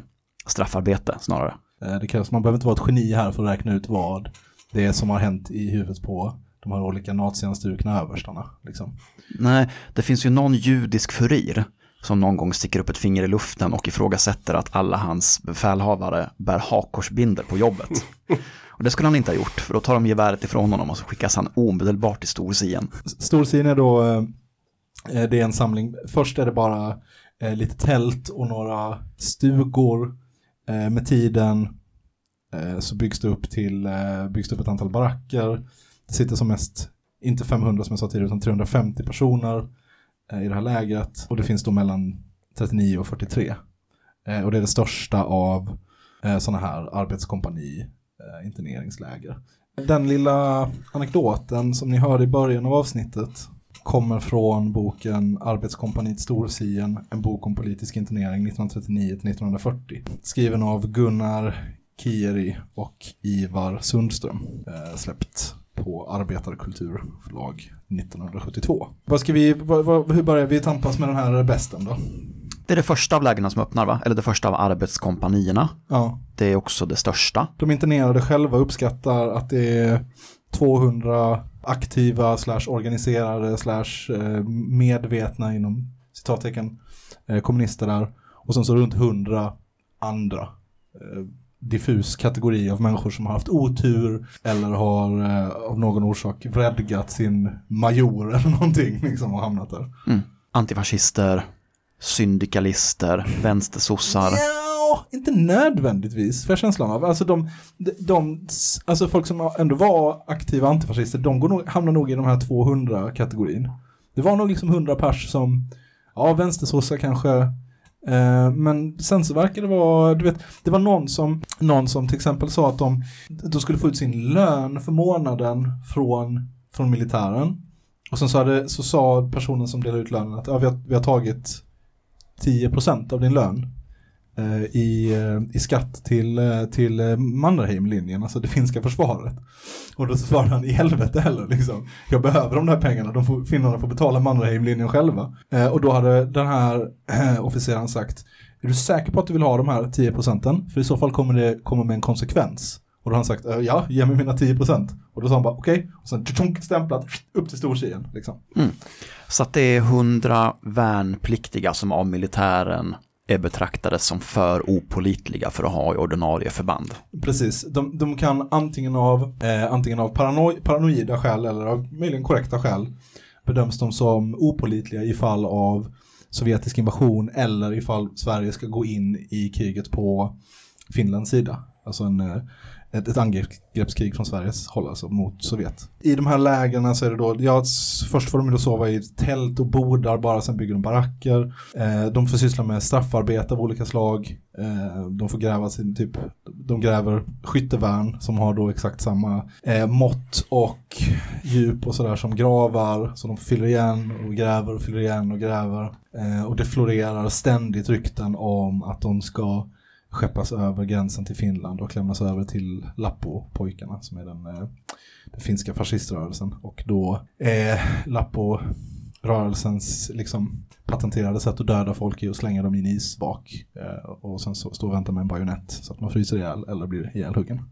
straffarbete snarare. Eh, Det krävs, man behöver inte vara ett geni här för att räkna ut vad det är som har hänt i huvudet på de här olika nazianstrukna överstarna. Liksom. Nej, det finns ju någon judisk furir som någon gång sticker upp ett finger i luften och ifrågasätter att alla hans befälhavare bär hakkorsbinder på jobbet. Och det skulle han inte ha gjort, för då tar de geväret ifrån honom och så skickas han omedelbart till Storsien. Storsien är då, eh, eh, det är en samling, först är det bara eh, lite tält och några stugor. Med tiden så byggs det upp till, byggs det upp ett antal baracker. Det sitter som mest, inte 500 som jag sa tidigare, utan 350 personer i det här lägret. Och det finns då mellan 39 och 43. Och det är det största av sådana här arbetskompani Eh, interneringsläger. Den lilla anekdoten som ni hörde i början av avsnittet kommer från boken Arbetskompaniet Storsien, en bok om politisk internering 1939-1940. Skriven av Gunnar Kieri och Ivar Sundström. Eh, släppt på Arbetarkulturförlag 1972. Vad ska vi, vad, vad, hur börjar vi tampas med den här besten då? Det är det första av lägena som öppnar, va? Eller det första av arbetskompanierna. Ja, Det är också det största. de internerade själva uppskattar att det är 200 aktiva slash organiserade slash eh, medvetna inom citattecken eh, kommunister där. Och sen så runt 100 andra. Eh, diffus kategori av människor som har haft otur eller har eh, av någon orsak vredgat sin major eller någonting liksom och hamnat där. Mm. Antifascister, syndikalister, vänstersossar. Ja, inte nödvändigtvis för känslan av. Alltså de, de, alltså folk som ändå var aktiva antifascister, de går nog, hamnar nog i de här 200 kategorin. Det var nog liksom 100 pers som, ja vänstersossar kanske, eh, men sen så verkar det vara, du vet, det var någon som, någon som till exempel sa att de, de skulle få ut sin lön för månaden från, från militären. Och sen så, hade, så sa personen som delade ut lönen att ja, vi, har, vi har tagit 10% av din lön eh, i, eh, i skatt till, eh, till eh, Mannerheimlinjen, alltså det finska försvaret. Och då svarade han i helvete heller liksom. Jag behöver de där pengarna, de får, finnarna får betala Mannerheimlinjen själva. Eh, och då hade den här eh, officeren sagt, är du säker på att du vill ha de här 10 procenten? För i så fall kommer det komma med en konsekvens. Och då har han sagt, "Eh, ja, ge mig mina 10 procent. Och då sa han bara, okej. Och sen tjonk, stämplat, upp till stortjejen. Liksom. Så att det är hundra värnpliktiga som av militären är betraktade som för opolitliga för att ha i ordinarie förband. Precis, de, de kan antingen av, eh, antingen av parano paranoida skäl eller av möjligen korrekta skäl bedöms de som opolitliga i fall av sovjetisk invasion eller ifall Sverige ska gå in i kriget på Finlands sida. Alltså en, eh, ett, ett angreppskrig från Sveriges håll, alltså mot Sovjet. I de här lägren så är det då, ja, först får de då sova i tält och bordar bara, sen bygger de baracker. Eh, de får syssla med straffarbete av olika slag. Eh, de får gräva sin, typ, de gräver skyttevärn som har då exakt samma eh, mått och djup och sådär som gravar. Så de fyller igen och gräver och fyller igen och gräver. Eh, och det florerar ständigt rykten om att de ska skeppas över gränsen till Finland och lämnas över till Lappo-pojkarna som är den, eh, den finska fasciströrelsen. Och då är Lappo-rörelsens liksom patenterade sätt att döda folk är att slänga dem i en isvak eh, och sen så stå och vänta med en bajonett så att man fryser ihjäl eller blir ihjälhuggen.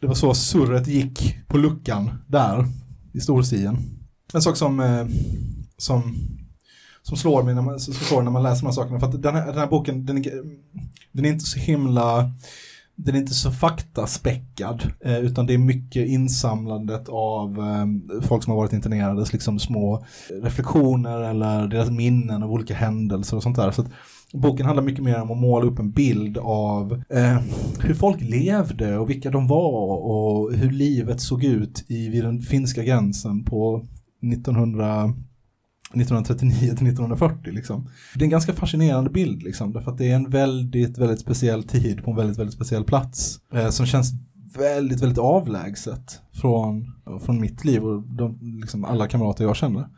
Det var så surret gick på luckan där i Storsien. En sak som, eh, som, som slår mig när man, som slår när man läser de här sakerna. För att den här, den här boken, den är, den är inte så himla, den är inte så faktaspäckad. Eh, utan det är mycket insamlandet av eh, folk som har varit internerades liksom små reflektioner eller deras minnen av olika händelser och sånt där. Så att, Boken handlar mycket mer om att måla upp en bild av eh, hur folk levde och vilka de var och hur livet såg ut i, vid den finska gränsen på 1900, 1939 till 1940. Liksom. Det är en ganska fascinerande bild liksom, därför att det är en väldigt, väldigt speciell tid på en väldigt, väldigt speciell plats eh, som känns väldigt, väldigt avlägset från, från mitt liv och de, liksom alla kamrater jag känner.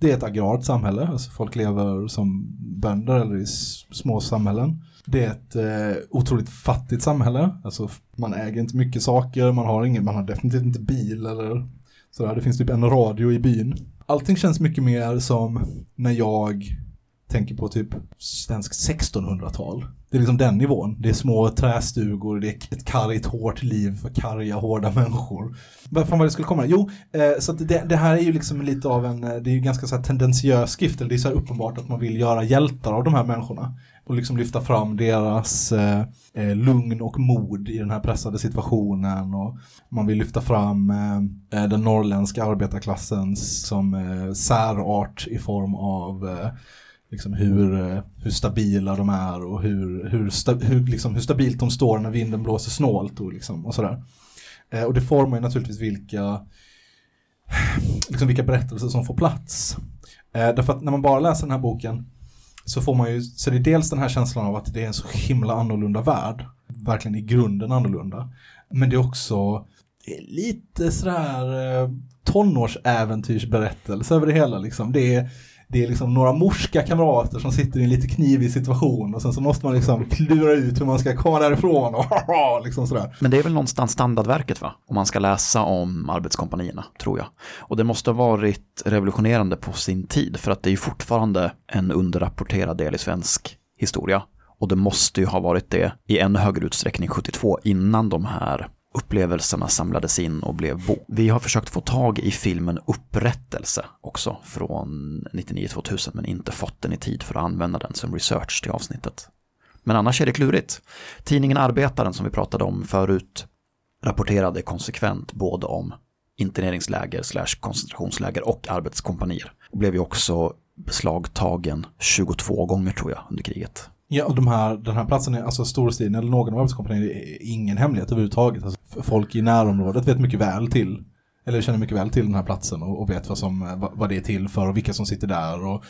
Det är ett agrart samhälle, alltså folk lever som bönder eller i små samhällen. Det är ett eh, otroligt fattigt samhälle, alltså man äger inte mycket saker, man har, ingen, man har definitivt inte bil eller sådär. Det finns typ en radio i byn. Allting känns mycket mer som när jag tänker på typ svensk 1600-tal. Det är liksom den nivån. Det är små trästugor, det är ett kargt, hårt liv för karga, hårda människor. Vad fan var det skulle komma? Jo, eh, så att det, det här är ju liksom lite av en, eh, det är ju ganska så här tendensiös skrift, eller det är så här uppenbart att man vill göra hjältar av de här människorna. Och liksom lyfta fram deras eh, eh, lugn och mod i den här pressade situationen. Och man vill lyfta fram eh, eh, den norrländska arbetarklassens som eh, särart i form av eh, liksom hur, eh, hur stabila de är och hur, hur, sta, hur, liksom, hur stabilt de står när vinden blåser snålt och, liksom, och sådär. Eh, och det formar ju naturligtvis vilka, liksom vilka berättelser som får plats. Eh, därför att när man bara läser den här boken så får man ju, så det är dels den här känslan av att det är en så himla annorlunda värld. Verkligen i grunden annorlunda. Men det är också det är lite sådär eh, tonårsäventyrsberättelse över det hela liksom. Det är, det är liksom några morska kamrater som sitter i en lite knivig situation och sen så måste man liksom klura ut hur man ska komma därifrån och liksom sådär. Men det är väl någonstans standardverket va? Om man ska läsa om arbetskompanierna, tror jag. Och det måste ha varit revolutionerande på sin tid, för att det är ju fortfarande en underrapporterad del i svensk historia. Och det måste ju ha varit det i ännu högre utsträckning 72, innan de här upplevelserna samlades in och blev bok. Vi har försökt få tag i filmen Upprättelse också från 99-2000 men inte fått den i tid för att använda den som research till avsnittet. Men annars är det klurigt. Tidningen Arbetaren som vi pratade om förut rapporterade konsekvent både om interneringsläger slash koncentrationsläger och arbetskompanier. Och blev ju också beslagtagen 22 gånger tror jag under kriget. Ja, och de här, den här platsen, är, alltså Storstien eller någon av arbetskompanierna, är ingen hemlighet överhuvudtaget. Alltså, folk i närområdet vet mycket väl till, eller känner mycket väl till den här platsen och, och vet vad, som, vad, vad det är till för och vilka som sitter där. Och,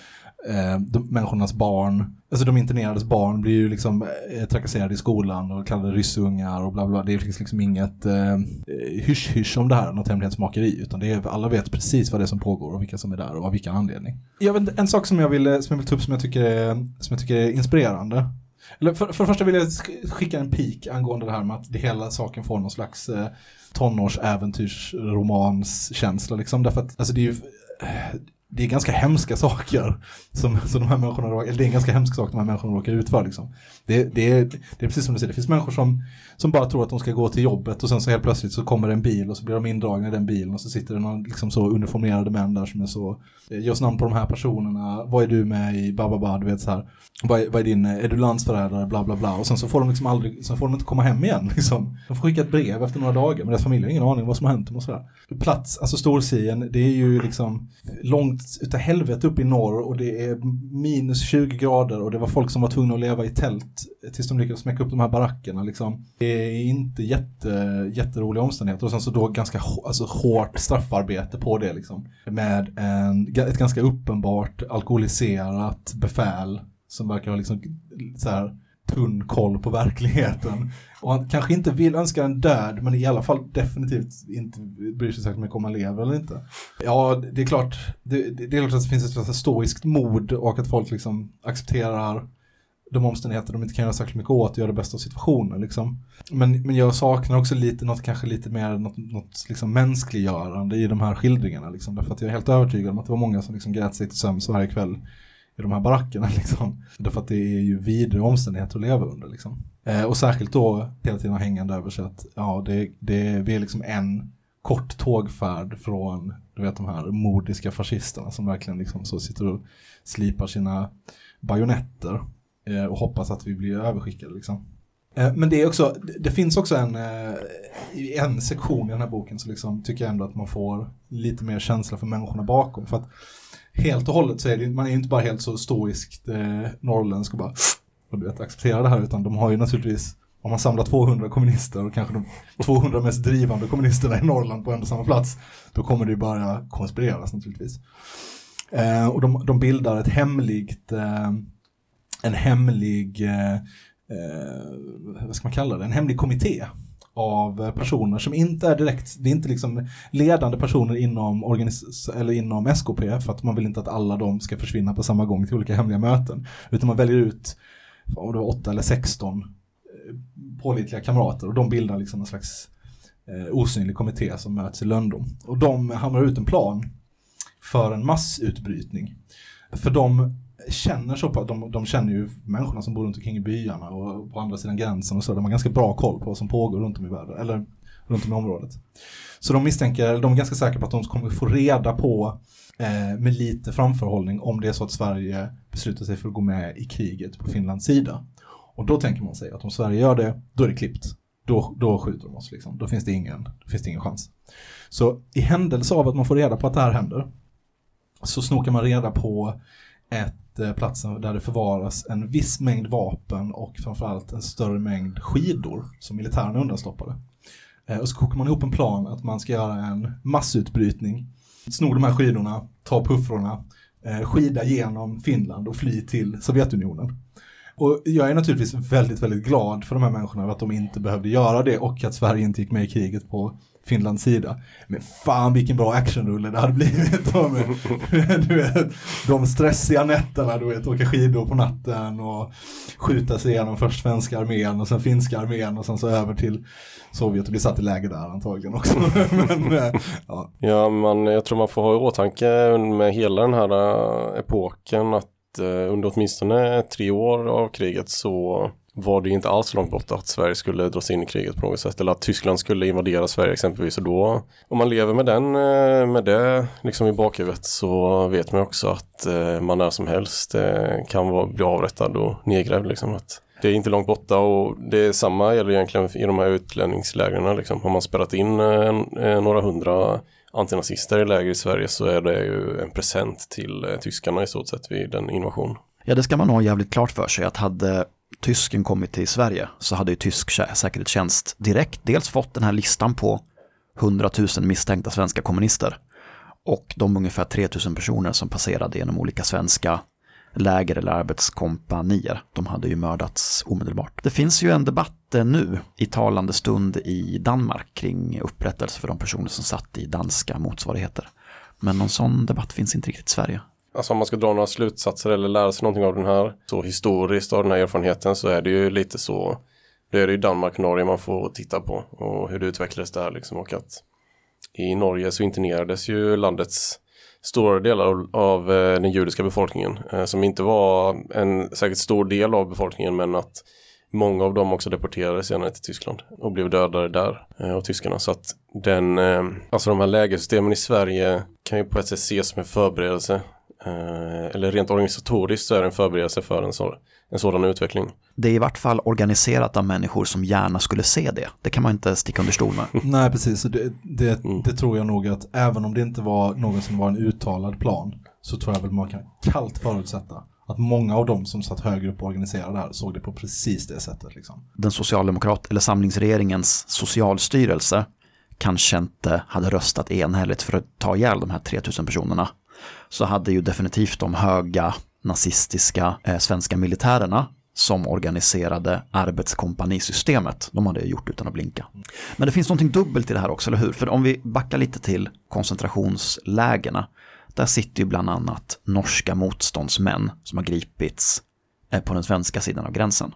eh, de, människornas barn, alltså de internerades barn blir ju liksom eh, trakasserade i skolan och kallade ryssungar och bla bla. Det finns liksom, liksom, inget eh, hysch-hysch om det här, något hemlighetsmakeri, utan det är, alla vet precis vad det är som pågår och vilka som är där och av vilken anledning. Jag vet, en sak som jag, vill, eh, som jag vill ta upp som jag tycker är, som jag tycker är inspirerande. Eller för, för det första vill jag skicka en pik angående det här med att det hela saken får någon slags eh, tonårsäventyrsromanskänsla liksom. Därför att alltså, det är ju det är ganska hemska saker som, som de här människorna eller det är en ganska hemsk sak de här människorna råkar ut för. Liksom. Det, det, är, det är precis som du säger, det finns människor som, som bara tror att de ska gå till jobbet och sen så helt plötsligt så kommer en bil och så blir de indragna i den bilen och så sitter det någon liksom så uniformerade män där som är så, eh, ge oss namn på de här personerna, vad är du med i, bababa, du vet så här, vad är, vad är din, är du landsförrädare, bla bla bla och sen så får de liksom aldrig, sen får de inte komma hem igen liksom. De får skicka ett brev efter några dagar men deras familj har ingen aning om vad som har hänt dem och sådär. Plats, alltså Storsien, det är ju liksom långt utav helvete upp i norr och det är minus 20 grader och det var folk som var tvungna att leva i tält tills de lyckades smäcka upp de här barackerna liksom. Det är inte jätte, jätteroliga omständigheter och sen så då ganska alltså, hårt straffarbete på det liksom. Med en, ett ganska uppenbart alkoholiserat befäl som verkar ha liksom så här tunn koll på verkligheten. Och han kanske inte vill önska en död, men i alla fall definitivt inte bryr sig särskilt mycket om han lever eller inte. Ja, det är klart, det, det, det är klart att det finns ett slags stoiskt mod och att folk liksom accepterar de omständigheter de inte kan göra särskilt mycket åt och göra det bästa av situationen. Liksom. Men, men jag saknar också lite, något kanske lite mer något, något liksom mänskliggörande i de här skildringarna. Liksom. Därför att jag är helt övertygad om att det var många som liksom grät sig till sömns varje kväll i de här barackerna. Liksom. Därför att det är ju vidriga omständigheter att leva under. Liksom. Eh, och särskilt då hela tiden hängande över sig att ja, det, det, vi är liksom en kort tågfärd från du vet, de här mordiska fascisterna som verkligen liksom så sitter och slipar sina bajonetter Eh, och hoppas att vi blir överskickade. Liksom. Eh, men det är också, det, finns också en, eh, en sektion i den här boken så liksom tycker jag ändå att man får lite mer känsla för människorna bakom. För att helt och hållet så är det, man är ju inte bara helt så stoiskt eh, norrländsk och bara och du vet, acceptera det här utan de har ju naturligtvis om man samlar 200 kommunister och kanske de 200 mest drivande kommunisterna i Norrland på en och samma plats då kommer det ju börja konspireras naturligtvis. Eh, och de, de bildar ett hemligt eh, en hemlig eh, eh, vad ska man kalla det, en hemlig kommitté av personer som inte är direkt, det är inte liksom ledande personer inom, organis- eller inom SKP för att man vill inte att alla de ska försvinna på samma gång till olika hemliga möten. Utan man väljer ut, om det var 8 eller 16 eh, pålitliga kamrater och de bildar liksom en slags eh, osynlig kommitté som möts i lönndom. Och de hamnar ut en plan för en massutbrytning. För de känner så på, de, de känner ju människorna som bor runt omkring i byarna och på andra sidan gränsen och så, de har ganska bra koll på vad som pågår runt om i världen, eller runt om i området. Så de misstänker, eller de är ganska säkra på att de kommer få reda på eh, med lite framförhållning om det är så att Sverige beslutar sig för att gå med i kriget på Finlands sida. Och då tänker man sig att om Sverige gör det, då är det klippt. Då, då skjuter de oss liksom. Då finns, det ingen, då finns det ingen chans. Så i händelse av att man får reda på att det här händer så snokar man reda på ett Eh, platsen där det förvaras en viss mängd vapen och framförallt en större mängd skidor som militären undanstoppade. Eh, och så kokar man ihop en plan att man ska göra en massutbrytning, sno de här skidorna, ta puffrorna, eh, skida genom Finland och fly till Sovjetunionen. Och jag är naturligtvis väldigt, väldigt glad för de här människorna att de inte behövde göra det och att Sverige inte gick med i kriget på Finlands sida. Men fan vilken bra actionrulle det hade blivit. De, du vet, de stressiga nätterna, du vet, åka skidor på natten och skjuta sig igenom först svenska armén och sen finska armén och sen så över till Sovjet och bli satt i läge där antagligen också. Men, eh, ja. Ja, man, jag tror man får ha i åtanke med hela den här eh, epoken att eh, under åtminstone tre år av kriget så var det inte alls långt borta att Sverige skulle dras in i kriget på något sätt eller att Tyskland skulle invadera Sverige exempelvis och då om man lever med den eh, med det liksom i bakhuvudet så vet man också att eh, man när som helst eh, kan vara, bli avrättad och nedgrävd liksom att Det är inte långt borta och det är samma gäller egentligen i de här utlänningslägren. Liksom. Har man spelat in några hundra antinazister i läger i Sverige så är det ju en present till tyskarna i stort sett vid en invasion. Ja, det ska man ha jävligt klart för sig att hade tysken kommit till Sverige så hade ju tysk säkerhetstjänst direkt dels fått den här listan på 100 000 misstänkta svenska kommunister och de ungefär 3 000 personer som passerade genom olika svenska läger eller arbetskompanier. De hade ju mördats omedelbart. Det finns ju en debatt eh, nu i talande stund i Danmark kring upprättelse för de personer som satt i danska motsvarigheter. Men någon sån debatt finns inte riktigt i Sverige. Alltså om man ska dra några slutsatser eller lära sig någonting av den här. Så historiskt av den här erfarenheten så är det ju lite så det är det ju Danmark och Norge man får titta på och hur det utvecklades där liksom. Och att i Norge så internerades ju landets stora delar av, eh, den judiska befolkningen eh, som inte var en säkert stor del av befolkningen men att många av dem också deporterades senare till Tyskland och blev dödade där och av tyskarna. Så att den, alltså de här lägersystemen i Sverige kan ju på ett sätt ses som en förberedelse eller rent organisatoriskt så är det en förberedelse för en, så, en sådan utveckling. Det är i vart fall organiserat av människor som gärna skulle se det. Det kan man inte sticka under stol med. Nej, precis. Så Det, det, det tror jag nog att även om det inte var någon som var en uttalad plan så tror jag väl man kan kallt förutsätta att många av dem som satt högre upp och organiserade det här såg det på precis det sättet. Liksom. Den socialdemokrat eller samlingsregeringens socialstyrelse kanske inte hade röstat enhälligt för att ta ihjäl de här 3000 personerna så hade ju definitivt de höga nazistiska eh, svenska militärerna som organiserade arbetskompanisystemet. De hade gjort utan att blinka. Men det finns någonting dubbelt i det här också, eller hur? För om vi backar lite till koncentrationslägerna, där sitter ju bland annat norska motståndsmän som har gripits eh, på den svenska sidan av gränsen.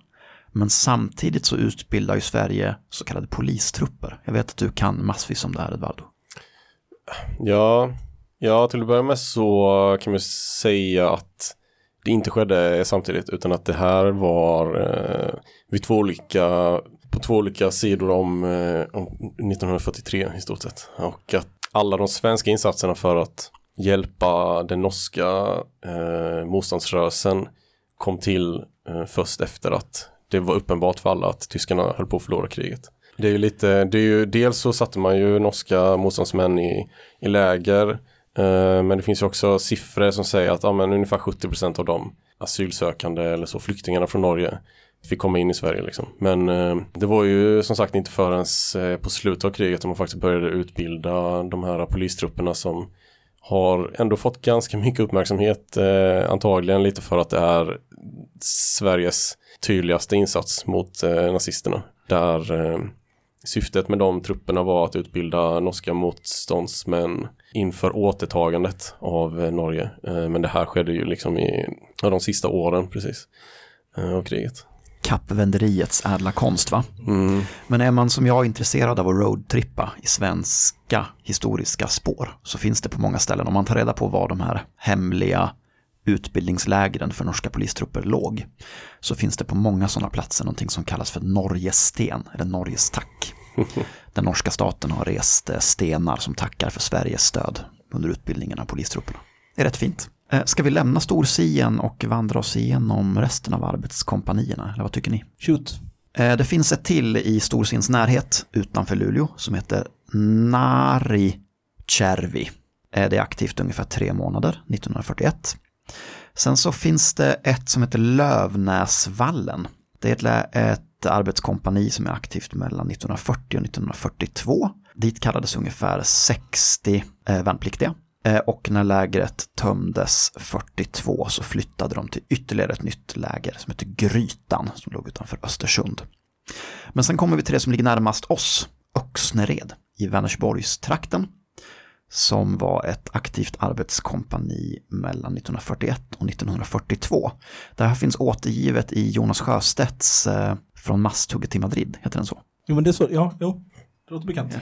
Men samtidigt så utbildar ju Sverige så kallade polistrupper. Jag vet att du kan massvis om det här, Edvardo. Ja, ja, till att börja med så kan man säga att det inte skedde samtidigt utan att det här var eh, vid två olika, på två olika sidor om, eh, om 1943 i stort sett. Och att alla de svenska insatserna för att hjälpa den norska eh, motståndsrörelsen kom till eh, först efter att det var uppenbart för alla att tyskarna höll på att förlora kriget. Det är ju lite, det är ju, dels så satte man ju norska motståndsmän i, i läger Eh, men det finns ju också siffror som säger att ja, men ungefär 70% av de asylsökande eller så flyktingarna från Norge fick komma in i Sverige liksom. Men eh, det var ju som sagt inte förrän eh, på slutet av kriget som man faktiskt började utbilda de här polistrupperna som har ändå fått ganska mycket uppmärksamhet eh, antagligen lite för att det är Sveriges tydligaste insats mot eh, nazisterna. Där eh, syftet med de trupperna var att utbilda norska motståndsmän inför återtagandet av eh, Norge. Eh, men det här skedde ju liksom i ja, de sista åren precis eh, av kriget. Kappvänderiets ädla konst va? Mm. Men är man som jag intresserad av att roadtrippa i svenska historiska spår så finns det på många ställen om man tar reda på var de här hemliga utbildningslägren för norska polistrupper låg så finns det på många sådana platser någonting som kallas för Norgesten eller Norges tack. Den norska staten har rest eh, stenar som tackar för Sveriges stöd under utbildningen av polistrupperna. Det är rätt fint. Eh, Ska vi lämna Storsien och vandra oss igenom resten av arbetskompanierna? Eller vad tycker ni? Shoot. Eh, Det finns ett till i Storsiens närhet utanför Luleå som heter Narichervi. Eh, Det är aktivt ungefär tre månader, 1941. Sen så finns det ett som heter Lövnäsvallen. Det är ett, ett arbetskompani som är aktivt mellan 1940 och 1942. Dit kallades ungefär 60 eh, värnpliktiga. Eh, och när lägret tömdes 42 så flyttade de till ytterligare ett nytt läger som heter Grytan som låg utanför Östersund. Men sen kommer vi till det som ligger närmast oss, Öxnered i Vänersborgstrakten som var ett aktivt arbetskompani mellan 1941 och 1942. Det här finns återgivet i Jonas Sjöstedts eh, från masthugget till Madrid, heter den så? Jo men det är så, ja, jo. Det låter bekant.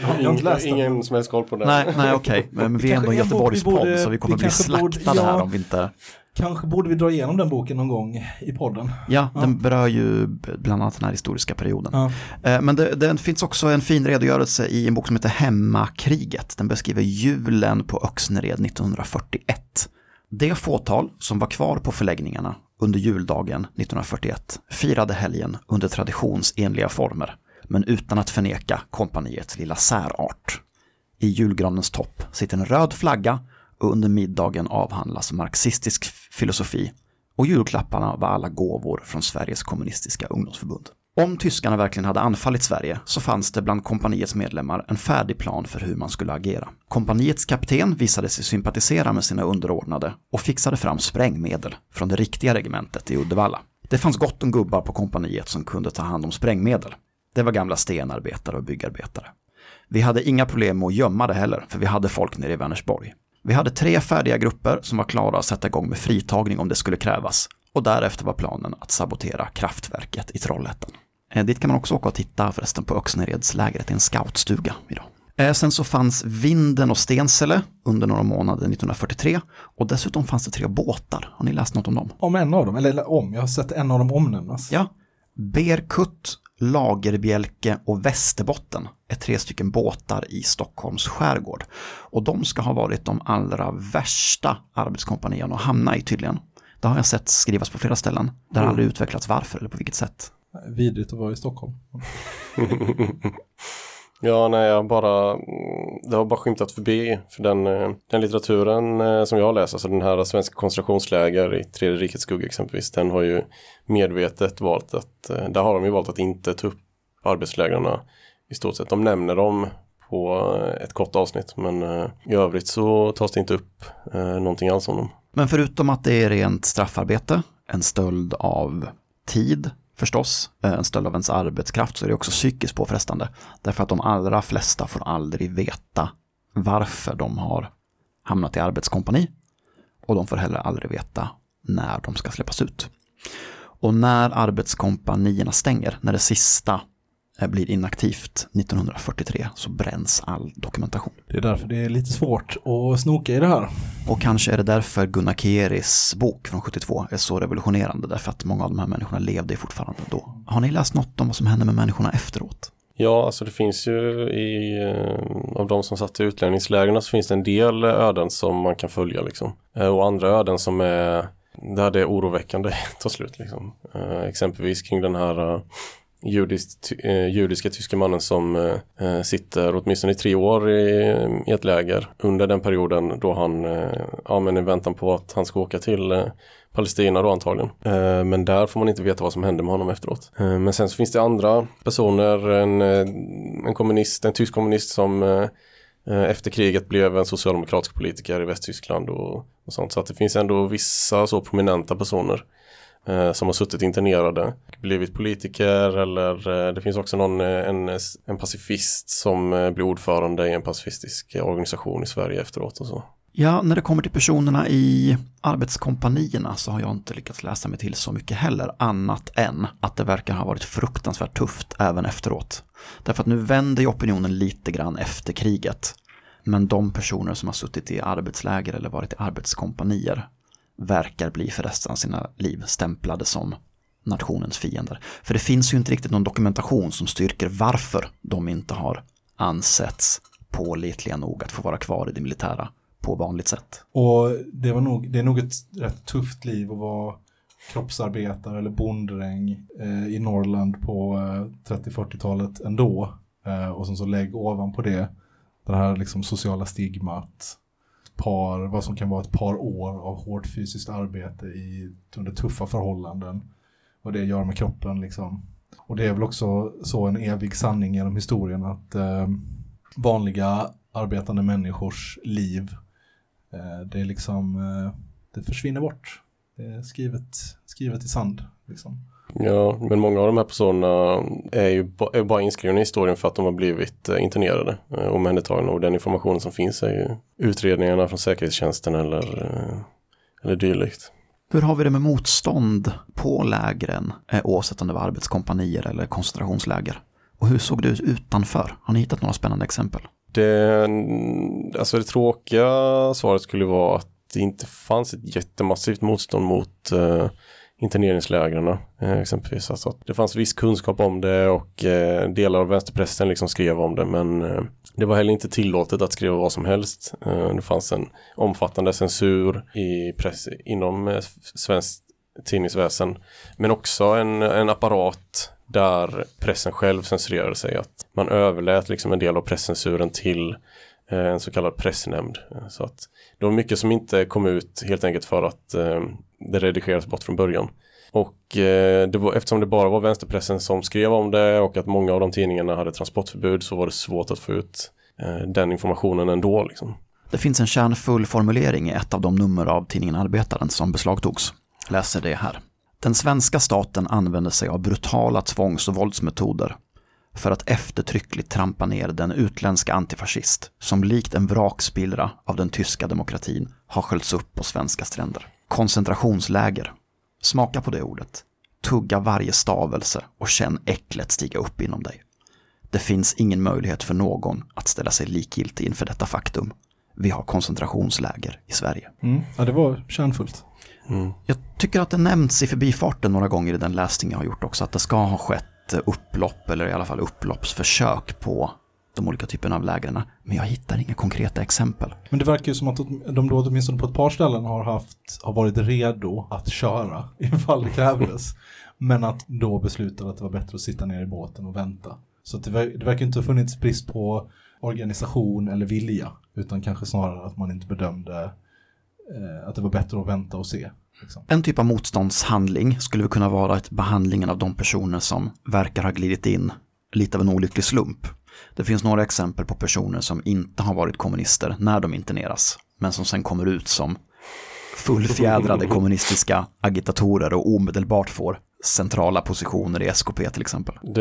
Jag har, jag har inte läst den. Ingen som helst koll på det. Nej, nej okej, men vi är ändå Göteborgspodd så vi kommer vi bli slaktade här ja. om vi inte... Kanske borde vi dra igenom den boken någon gång i podden. Ja, Ja. den berör ju bland annat den här historiska perioden. Ja. Eh, Men det, det finns också en fin redogörelse i en bok som heter Hemmakriget. Den beskriver julen på Öxnered 1941. Det fåtal som var kvar på förläggningarna under juldagen 1941 firade helgen under traditionsenliga former, men utan att förneka kompaniets lilla särart. I julgranens topp sitter en röd flagga och under middagen avhandlas marxistisk filosofi och julklapparna var alla gåvor från Sveriges kommunistiska ungdomsförbund. Om tyskarna verkligen hade anfallit Sverige så fanns det bland kompaniets medlemmar en färdig plan för hur man skulle agera. Kompaniets kapten visade sig sympatisera med sina underordnade och fixade fram sprängmedel från det riktiga regementet i Uddevalla. Det fanns gott om gubbar på kompaniet som kunde ta hand om sprängmedel. Det var gamla stenarbetare och byggarbetare. Vi hade inga problem med att gömma det heller, för vi hade folk nere i Vänersborg. Vi hade tre färdiga grupper som var klara att sätta igång med fritagning om det skulle krävas. Och därefter var planen att sabotera kraftverket i Trollhättan. Eh, dit kan man också åka och titta förresten på Öxneredslägret, i en scoutstuga idag. Eh, Sen så fanns Vinden och Stensele under några månader 1943 och dessutom fanns det tre båtar. Har ni läst något om dem? Om en av dem, eller om, jag har sett en av dem omnämnas. Ja. Berkutt, Lagerbjälke och Västerbotten är tre stycken båtar i Stockholms skärgård. Och de ska ha varit de allra värsta arbetskompanierna att hamna i tydligen. Det har jag sett skrivas på flera ställen. Det har aldrig utvecklats varför eller på vilket sätt. Vidrigt att vara i Stockholm. Ja, nej, jag bara, det har bara skymtat förbi. För den, eh, den litteraturen eh, som jag läst, alltså den här svenska koncentrationsläger i Tredje rikets skugga exempelvis, den har ju medvetet valt att, eh, där har de ju valt att inte ta upp arbetslägren i stort sett. De nämner dem på ett kort avsnitt, men i övrigt så tas det inte upp någonting alls om dem. Men förutom att det är rent straffarbete, en stöld av tid förstås, eh, en stöld av ens arbetskraft, så är det också psykiskt påfrestande. Därför att de allra flesta får aldrig veta varför de har hamnat i arbetskompani. Och de får heller aldrig veta när de ska släppas ut. Och när arbetskompanierna stänger, när det sista blir inaktivt 1943 så bränns all dokumentation. Det är därför det är lite svårt att snoka i det här. Och kanske är det därför Gunnar Kieris bok från 72 är så revolutionerande, därför att många av de här människorna levde fortfarande då. Har ni läst något om vad som hände med människorna efteråt? Ja, alltså det finns ju i, eh, av de som satt i utlänningslägren så finns det en del öden som man kan följa liksom. Eh, Och andra öden som är, där det är oroväckande tar slut liksom. Eh, Exempelvis kring den här eh, judiskt, eh, judiska tyska mannen som eh, eh, sitter åtminstone i tre år i, i ett läger under den perioden då han, eh, ja men i väntan på att han ska åka till eh, Palestina då antagligen. Eh, men där får man inte veta vad som hände med honom efteråt. Eh, men sen så finns det andra personer, en, eh, en kommunist, en tysk kommunist som eh, eh, efter kriget blev en socialdemokratisk politiker i Västtyskland och, och sånt. Så att det finns ändå vissa så prominenta personer Eh, som har suttit internerade, blivit politiker eller eh, det finns också någon, eh, en, en pacifist som blir ordförande i en pacifistisk organisation i Sverige efteråt och så. Ja, när det kommer till personerna i arbetskompanierna så har jag inte lyckats läsa mig till så mycket heller, annat än att det verkar ha varit fruktansvärt tufft även efteråt. Därför att nu vänder ju opinionen lite grann efter kriget. Men de personer som har suttit i arbetsläger eller varit i arbetskompanier verkar bli för resten av sina liv stämplade som nationens fiender. För det finns ju inte riktigt någon dokumentation som styrker varför de inte har ansetts pålitliga nog att få vara kvar i det militära på vanligt sätt. Och det, var nog, det är nog ett rätt tufft liv att vara kroppsarbetare eller bonddräng eh, i Norrland på eh, 30-40-talet ändå. Eh, och sen så lägg ovanpå det det här liksom sociala stigmat. Par, vad som kan vara ett par år av hårt fysiskt arbete i, under tuffa förhållanden. Vad det gör med kroppen liksom. Och det är väl också så en evig sanning genom historien att eh, vanliga arbetande människors liv Eh, Det är liksom, eh, det försvinner bort. Det är skrivet, skrivet i sand. Liksom. Ja, men många av de här personerna är ju är bara inskrivna i historien för att de har blivit eh, internerade eh, och omhändertagna och den informationen som finns är ju utredningarna från säkerhetstjänsten eller, eh, eller dylikt. Hur har vi det med motstånd på lägren, eh, oavsett om det var arbetskompanier eller koncentrationsläger? Och hur såg det ut utanför? Har ni hittat några spännande exempel? Det, alltså det tråkiga svaret skulle vara att det inte fanns ett jättemassivt motstånd mot eh, interneringslägren eh, exempelvis. Alltså att det fanns viss kunskap om det och eh, delar av vänsterpressen liksom skrev om det men eh, det var heller inte tillåtet att skriva vad som helst. Eh, det fanns en omfattande censur i press, inom eh, tidningsväsen. Men också en, en apparat där pressen själv censurerade sig. Att man överlät liksom en del av presscensuren till Eh, en så kallad pressnämnd. Eh, så att det var mycket som inte kom ut helt enkelt för att eh, det redigerades bort från början. Och eh, det var, eftersom det bara var vänsterpressen som skrev om det och att många av de tidningarna hade transportförbud så var det svårt att få ut eh, den informationen ändå. Liksom. Det finns en kärnfull formulering i ett av de nummer av tidningen Arbetaren som beslagtogs. Läser det här. Den svenska staten använder sig av brutala tvångs och våldsmetoder för att eftertryckligt trampa ner den utländska antifascist som likt en vrakspillra av den tyska demokratin har sköljts upp på svenska stränder. Koncentrationsläger. Smaka på det ordet. Tugga varje stavelse och känn äcklet stiga upp inom dig. Det finns ingen möjlighet för någon att ställa sig likgiltig inför detta faktum. Vi har koncentrationsläger i Sverige. Mm. Ja, det var kärnfullt. Jag tycker att det nämns i förbifarten några gånger i den läsning jag har gjort också, att det ska ha skett upplopp eller i alla fall upploppsförsök på de olika typerna av lägren. Men jag hittar inga konkreta exempel. Men det verkar ju som att de då åtminstone på ett par ställen har, haft, har varit redo att köra ifall det krävdes. Men att då beslutade att det var bättre att sitta ner i båten och vänta. Så det, ver- det verkar inte ha funnits brist på organisation eller vilja. Utan kanske snarare att man inte bedömde eh, att det var bättre att vänta och se. Liksom. En typ av motståndshandling skulle kunna vara ett behandlingen av de personer som verkar ha glidit in lite av en olycklig slump. Det finns några exempel på personer som inte har varit kommunister när de interneras, men som sen kommer ut som fullfjädrade kommunistiska agitatorer och omedelbart får centrala positioner i SKP till exempel. Det,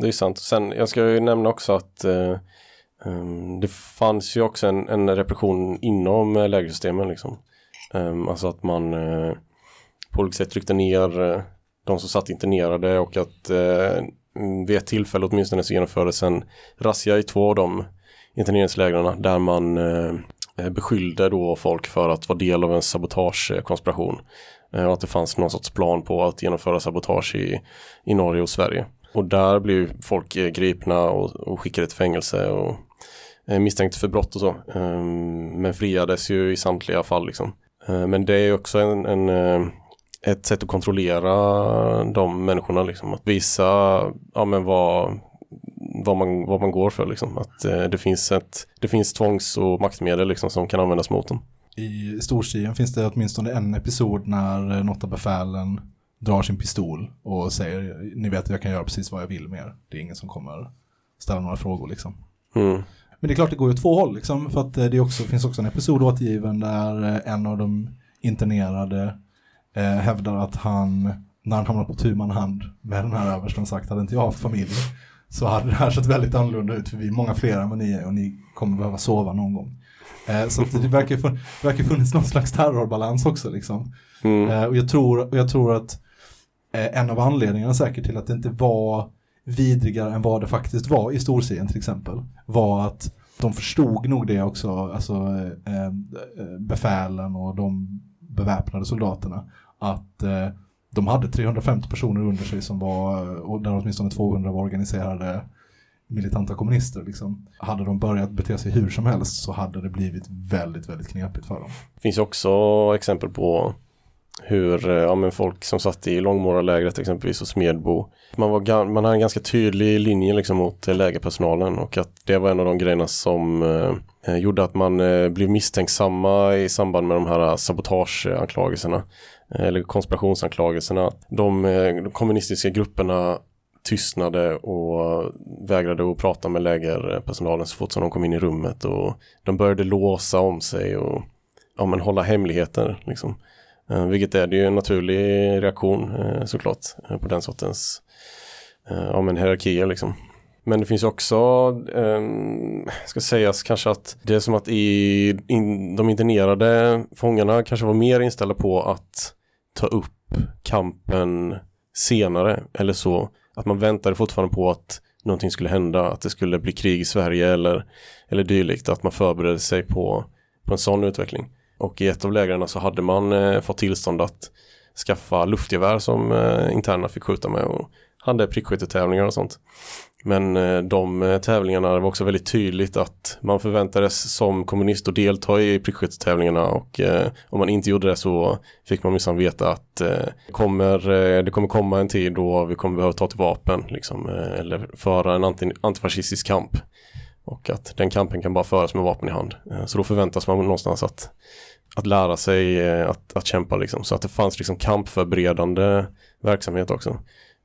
det är sant. Sen, jag ska ju nämna också att eh, ehm, det fanns ju också en, en repression inom eh, lägersystemen. Liksom. Ehm, alltså att man eh, på olika sätt tryckte ner eh, de som satt internerade och att eh, mm, vid ett tillfälle åtminstone så genomfördes en razzia i två av de interneringslägren där man beskyllde då folk för att vara del av en sabotagekonspiration. Och att det fanns någon sorts plan på att genomföra sabotage i, i Norge och Sverige. Och där blev folk gripna och, och skickade till fängelse och misstänkt misstänkta för brott och så. Ehm, men friades ju i samtliga fall liksom. Eh, Men det är också en, en, eh, ett sätt att kontrollera de människorna liksom. Att visa ja, men vad, vad, man, vad man går för liksom. Att eh, det finns, ett, det finns tvångs och maktmedel liksom som kan användas mot dem. I storstigen finns det åtminstone en episod när något av befälen drar sin pistol och säger ni vet jag kan göra precis vad jag vill med er. Det är ingen som kommer ställa några frågor liksom. Mm. Men det är klart det går ju åt två håll liksom för att eh, det också, finns också en episod återgiven där eh, en av de internerade eh, hävdar att han, när han hamnar på tu hand med den här översten sagt hade inte jag haft familj så hade det här sett väldigt annorlunda ut för vi är många fler än vad ni är och ni kommer behöva sova någon gång. Eh, så det verkar, det verkar funnits någon slags terrorbalans också liksom. Mm. Eh, och jag tror, och jag tror att eh, en av anledningarna säkert till att det inte var vidrigare än vad det faktiskt var i storserien till exempel var att de förstod nog det också, alltså eh, eh befälen och de beväpnade soldaterna, att eh, de hade 350 personer under sig som var, och där åtminstone 200 var organiserade militanta kommunister. Liksom. Hade de börjat bete sig hur som helst så hade det blivit väldigt, väldigt knepigt för dem. Det finns också exempel på hur eh, ja, men folk som satt i Långmåralägret exempelvis och Smedbo. Man, var, man hade en ganska tydlig linje liksom mot eh, lägerpersonalen och att det var en av de grejerna som eh, eh, gjorde att man eh, blev misstänksamma i samband med de här sabotageanklagelserna eller konspirationsanklagelserna. De, eh, de kommunistiska grupperna tystnade och vägrade att prata med lägerpersonalen så fort som de kom in i rummet och de började låsa om sig och ja, men hålla hemligheter. Liksom. Eh, vilket är det ju en naturlig reaktion eh, såklart eh, på den sortens ja, men hierarkier. Liksom. Men det finns ju också, eh, ska sägas kanske att det är som att i, in, de internerade fångarna kanske var mer inställda på att ta upp kampen senare eller så. Att man väntade fortfarande på att någonting skulle hända, att det skulle bli krig i Sverige eller, eller dylikt. Att man förberedde sig på, på en sån utveckling. Och i ett av lägren så hade man eh, fått tillstånd att skaffa luftgevär som eh, interna fick skjuta med och hade prickskyttetävlingar och sånt. Men eh, de eh, tävlingarna var också väldigt tydligt att man förväntades som kommunist att delta i prickskyttetävlingarna och eh, om man inte gjorde det så fick man minsann veta att eh, kommer, eh, det kommer komma en tid då vi kommer behöva ta till vapen liksom, eh, eller föra en anti, antifascistisk kamp. Och att den kampen kan bara föras med vapen i hand. Eh, så då förväntas man någonstans att, att lära sig eh, att, att kämpa liksom. Så att det fanns liksom kampförberedande verksamhet också.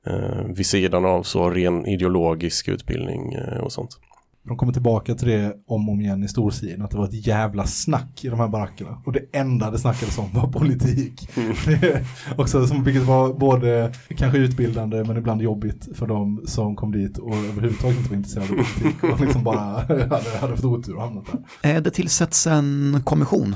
Eh, vid sidan av så ren ideologisk utbildning eh, och sånt. De kommer tillbaka till det om och om igen i storsiden, att det var ett jävla snack i de här barackerna. Och det enda det snackades om var politik. Är också som, vilket var både kanske utbildande men ibland jobbigt för de som kom dit och överhuvudtaget inte var intresserade av politik och liksom bara hade, hade fått otur och hamnat där. Det tillsätts en kommission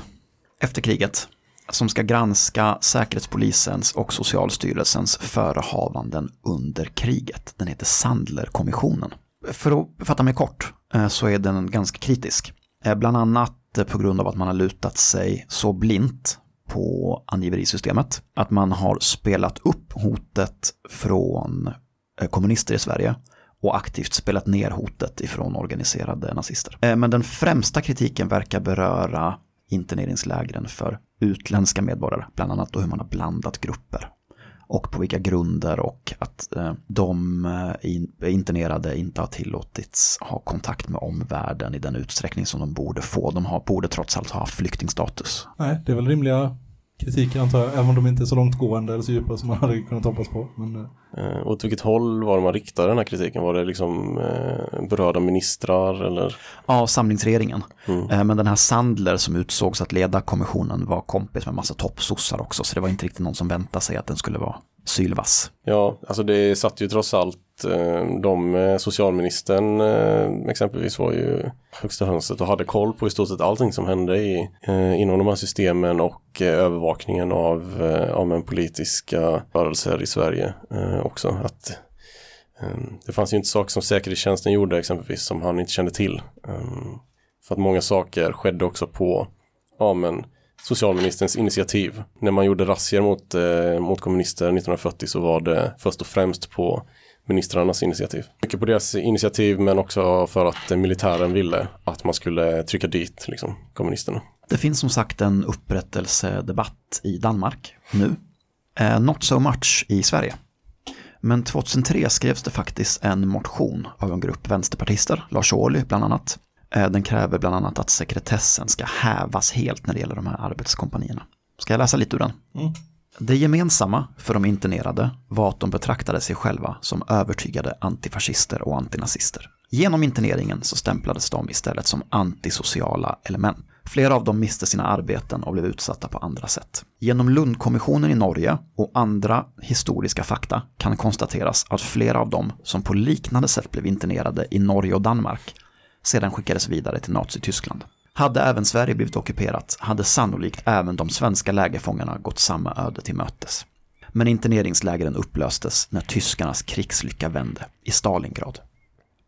efter kriget som ska granska Säkerhetspolisens och Socialstyrelsens förehavanden under kriget. Den heter Sandlerkommissionen. För att fatta mig kort eh, så är den ganska kritisk. Eh, bland annat eh, på grund av att man har lutat sig så blint på angiverisystemet att man har spelat upp hotet från kommunister i Sverige och aktivt spelat ner hotet ifrån organiserade nazister. Men den främsta kritiken verkar beröra interneringslägren för utländska medborgare, bland annat då hur man har blandat grupper och på vilka grunder och att eh, de eh, in, eh, internerade inte har tillåtits ha kontakt med omvärlden i den utsträckning som de borde få. De har, borde trots allt ha haft flyktingstatus. Nej, det är väl rimliga kritiker antar jag, även om de inte är så långtgående eller så djupa som man hade kunnat hoppas på. Men, eh, Eh, åt vilket håll var det man riktade den här kritiken? Var det liksom eh, berörda ministrar eller? Ja, samlingsregeringen. Mm. Eh, Men den här Sandler som utsågs att leda kommissionen var kompis med massa toppsossar också, så det var inte riktigt någon som väntade sig att den skulle vara sylvass. Ja, alltså det satt ju trots allt eh, de, eh, socialministern eh, exempelvis var ju högsta hönset och hade koll på i stort sett allting som hände i, inom de här systemen och övervakningen av, av en politiska rörelser i Sverige också. Att, ehm, det fanns ju inte saker som säkerhetstjänsten gjorde exempelvis som han inte kände till. Ehm, för att många saker skedde också på ja, men, socialministerns initiativ. När man gjorde razzior mot, eh, mot kommunister 1940 så var det först och främst på ministrarnas initiativ. Mycket på deras initiativ men också för att militären ville att man skulle trycka dit liksom, kommunisterna. Det finns som sagt en upprättelsedebatt i Danmark nu. Eh, not so much i Sverige. Men 2003 skrevs det faktiskt en motion av en grupp vänsterpartister, Lars Ohly bland annat. Eh, den kräver bland annat att sekretessen ska hävas helt när det gäller de här arbetskompanierna. Ska jag läsa lite ur den? Mm. Det gemensamma för de internerade var att de betraktade sig själva som övertygade antifascister och antinazister. Genom interneringen så stämplades de istället som antisociala element. Flera av dem miste sina arbeten och blev utsatta på andra sätt. Genom Lundkommissionen i Norge och andra historiska fakta kan konstateras att flera av dem som på liknande sätt blev internerade i Norge och Danmark sedan skickades vidare till Nazityskland. Hade även Sverige blivit ockuperat hade sannolikt även de svenska lägerfångarna gått samma öde till mötes. Men interneringslägren upplöstes när tyskarnas krigslycka vände i Stalingrad.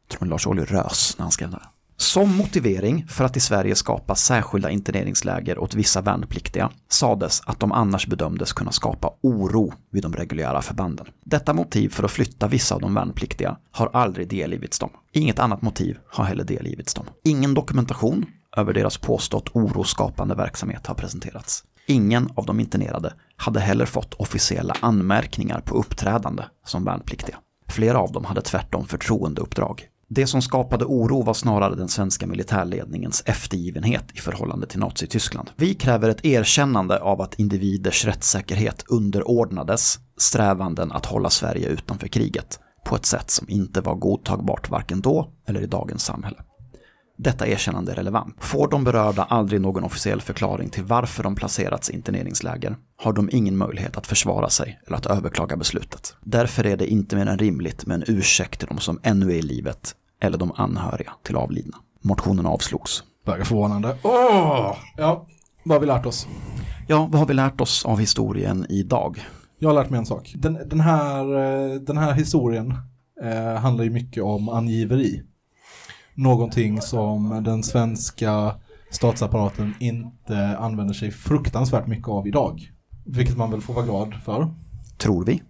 Jag tror Lars Ohly rös när han skrev det här. Som motivering för att i Sverige skapa särskilda interneringsläger åt vissa värnpliktiga sades att de annars bedömdes kunna skapa oro vid de reguljära förbanden. Detta motiv för att flytta vissa av de värnpliktiga har aldrig delgivits dem. Inget annat motiv har heller delgivits dem. Ingen dokumentation över deras påstått oroskapande verksamhet har presenterats. Ingen av de internerade hade heller fått officiella anmärkningar på uppträdande som värnpliktiga. Flera av dem hade tvärtom förtroendeuppdrag. Det som skapade oro var snarare den svenska militärledningens eftergivenhet i förhållande till Nazityskland. Vi kräver ett erkännande av att individers rättssäkerhet underordnades strävanden att hålla Sverige utanför kriget på ett sätt som inte var godtagbart varken då eller i dagens samhälle. Detta erkännande är relevant. Får de berörda aldrig någon officiell förklaring till varför de placerats i interneringsläger har de ingen möjlighet att försvara sig eller att överklaga beslutet. Därför är det inte mer än rimligt med en ursäkt till de som ännu är i livet eller de anhöriga till avlidna. Motionen avslogs. Verkar förvånande. Åh! Ja, vad har vi lärt oss? Ja, vad har vi lärt oss av historien idag? Jag har lärt mig en sak. Den, den, här, eh, den här historien eh, handlar ju mycket om angiveri. Någonting som den svenska statsapparaten inte använder sig fruktansvärt mycket av idag. Vilket man väl får vara glad för. Tror vi.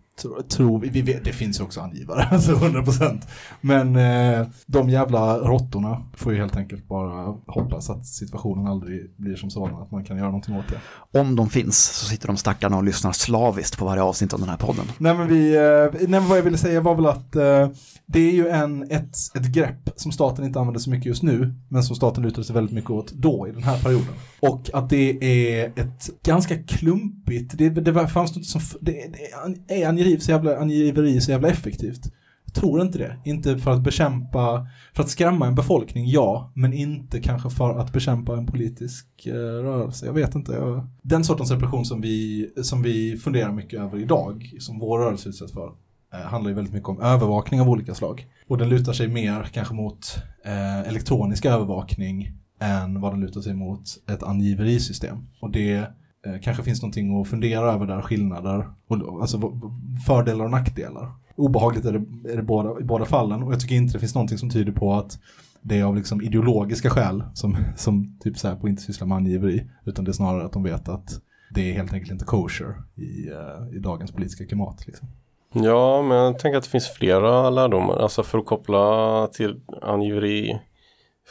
Tror, vi, vet, det finns ju också angivare, alltså 100%. Men eh, de jävla råttorna får ju helt enkelt bara hoppas att situationen aldrig blir som sådan, att man kan göra någonting åt det. Om de finns så sitter de stackarna och lyssnar slaviskt på varje avsnitt av den här podden. Nej men vi, eh, nej, men vad jag ville säga var väl att eh, det är ju en, ett, ett grepp som staten inte använder så mycket just nu, men som staten lutade sig väldigt mycket åt då i den här perioden. Och att det är ett ganska klumpigt, det, det fanns något som, det, det är angiveri så jävla, angiveri så jävla effektivt. Jag tror inte det. Inte för att bekämpa, för att skrämma en befolkning, ja. Men inte kanske för att bekämpa en politisk eh, rörelse. Jag vet inte. Jag... Den sortens repression som vi, som vi funderar mycket över idag, som vår rörelse utsätts för, eh, handlar ju väldigt mycket om övervakning av olika slag. Och den lutar sig mer kanske mot eh, elektronisk övervakning än vad den lutar sig mot ett angiverisystem. Och det eh, kanske finns någonting att fundera över där, skillnader, och, alltså fördelar och nackdelar. Obehagligt är det, är det båda, i båda fallen och jag tycker inte det finns någonting som tyder på att det är av liksom ideologiska skäl som, som typ Säpo inte sysslar med angiveri, utan det är snarare att de vet att det är helt enkelt inte kosher i, eh, i dagens politiska klimat. Liksom. Ja, men jag tänker att det finns flera lärdomar. Alltså för att koppla till angiveri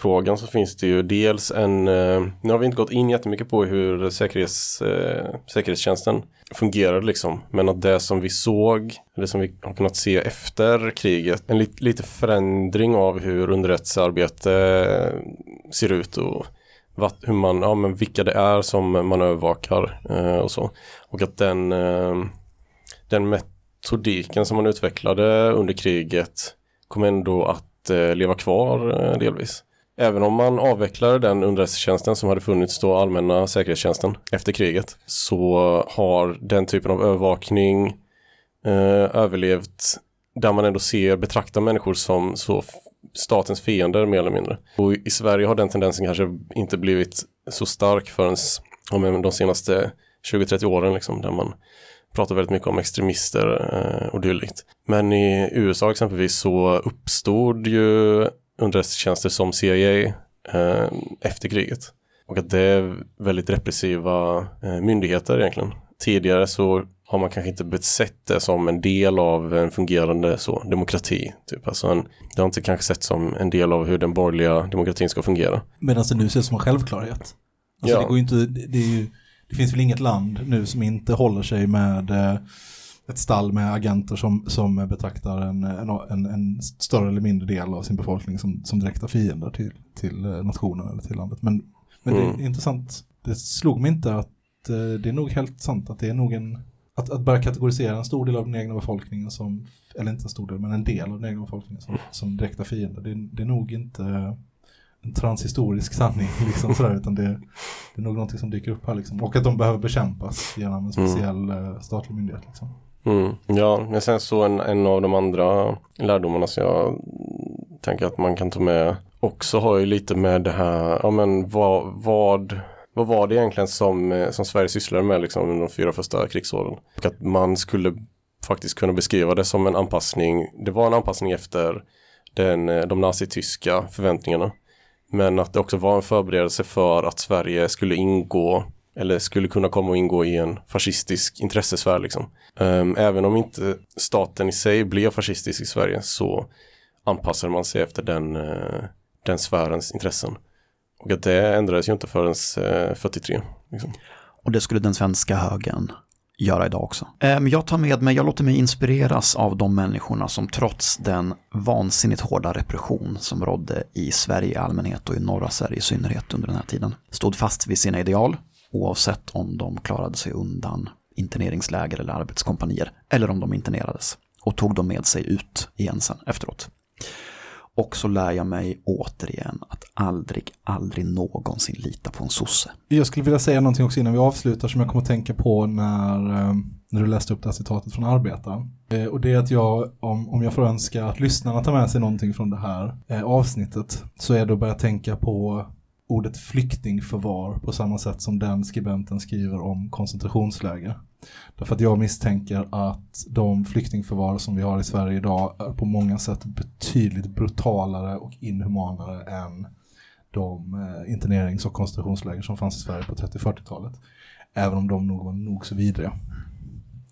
säkerhetsfrågan så finns det ju dels en, eh, nu har vi inte gått in jättemycket på hur säkerhets, eh, säkerhetstjänsten fungerade liksom. Men att det som vi såg, det som vi har kunnat se efter kriget, en lit, lite förändring av hur underrättelsearbete eh, ser ut och vad, hur man, ja men vilka det är som man övervakar eh, och så. Och att den, eh, den metodiken som man utvecklade under kriget kom ändå att eh, leva kvar eh, delvis. Även om man avvecklade den underrättelsetjänsten som hade funnits då, allmänna säkerhetstjänsten, efter kriget, så har den typen av övervakning eh, överlevt där man ändå ser, betraktar människor som så statens fiender mer eller mindre. Och i Sverige har den tendensen kanske inte blivit så stark förrän om de senaste 20-30 åren liksom, där man pratar väldigt mycket om extremister eh, och dylikt. Men i USA exempelvis så uppstod ju underrättelsetjänster som CIA eh, efter kriget. Och att det är väldigt repressiva eh, myndigheter egentligen. Tidigare så har man kanske inte sett det som en del av en fungerande så, demokrati. Typ. Alltså en, det har inte kanske sett som en del av hur den borgerliga demokratin ska fungera. Medan det nu ses som en självklarhet. Alltså Ja. det går inte, det, är ju, det finns väl inget land nu som inte håller sig med eh, ett stall med agenter som, som betraktar en, en, en, större eller mindre del av sin befolkning som, som direkta fiender till, till eh, nationen eller till landet. Men, men Mm. det är intressant, det slog mig inte att eh, det är nog helt sant att det är nog en att, att börja kategorisera en stor del av den egna befolkningen som, eller inte en stor del, men en del av den egna befolkningen som, som direkta fiender, det, det är nog inte en transhistorisk sanning liksom sådär, utan det, det är nog någonting som dyker upp här liksom. Och att de behöver bekämpas genom en speciell eh, statlig myndighet liksom. Mm, ja, men sen så en, en av de andra lärdomarna som jag tänker att man kan ta med också har ju lite med det här, ja men vad, vad, vad var det egentligen som, eh, som Sverige sysslade med liksom under de fyra första krigsåren? Och att man skulle faktiskt kunna beskriva det som en anpassning, det var en anpassning efter den, eh, de nazityska förväntningarna. Men att det också var en förberedelse för att Sverige skulle ingå eller skulle kunna komma och ingå i en fascistisk intressesfär liksom. Ehm, även om inte staten i sig blev fascistisk i Sverige så anpassade man sig efter den, eh, den sfärens intressen. Och att det ändrades ju inte förrän eh, 43. Liksom. Och det skulle den svenska högern göra idag också. Ehm, jag tar med mig, jag låter mig inspireras av de människorna som trots den vansinnigt hårda repression som rådde i Sverige i allmänhet och i norra Sverige i synnerhet under den här tiden, stod fast vid sina ideal, oavsett om de klarade sig undan interneringsläger eller arbetskompanier, eller om de internerades, och tog dem med sig ut igen sen efteråt. Och så lär jag mig återigen att aldrig, aldrig någonsin lita på en sosse. Jag skulle vilja säga någonting också innan vi avslutar som jag kommer att tänka på när, eh, när du läste upp det här citatet från Arbetaren. Eh, och det är att jag, om, om jag får önska att lyssnarna tar med sig någonting från det här eh, avsnittet, så är det att börja tänka på ordet flyktingförvar på samma sätt som den skribenten skriver om koncentrationsläger. Därför att jag misstänker att de flyktingförvar som vi har i Sverige idag är på många sätt betydligt brutalare och inhumanare än de eh, internerings och koncentrationsläger som fanns i Sverige på 30-40-talet. Även om de nog var nog så vidriga.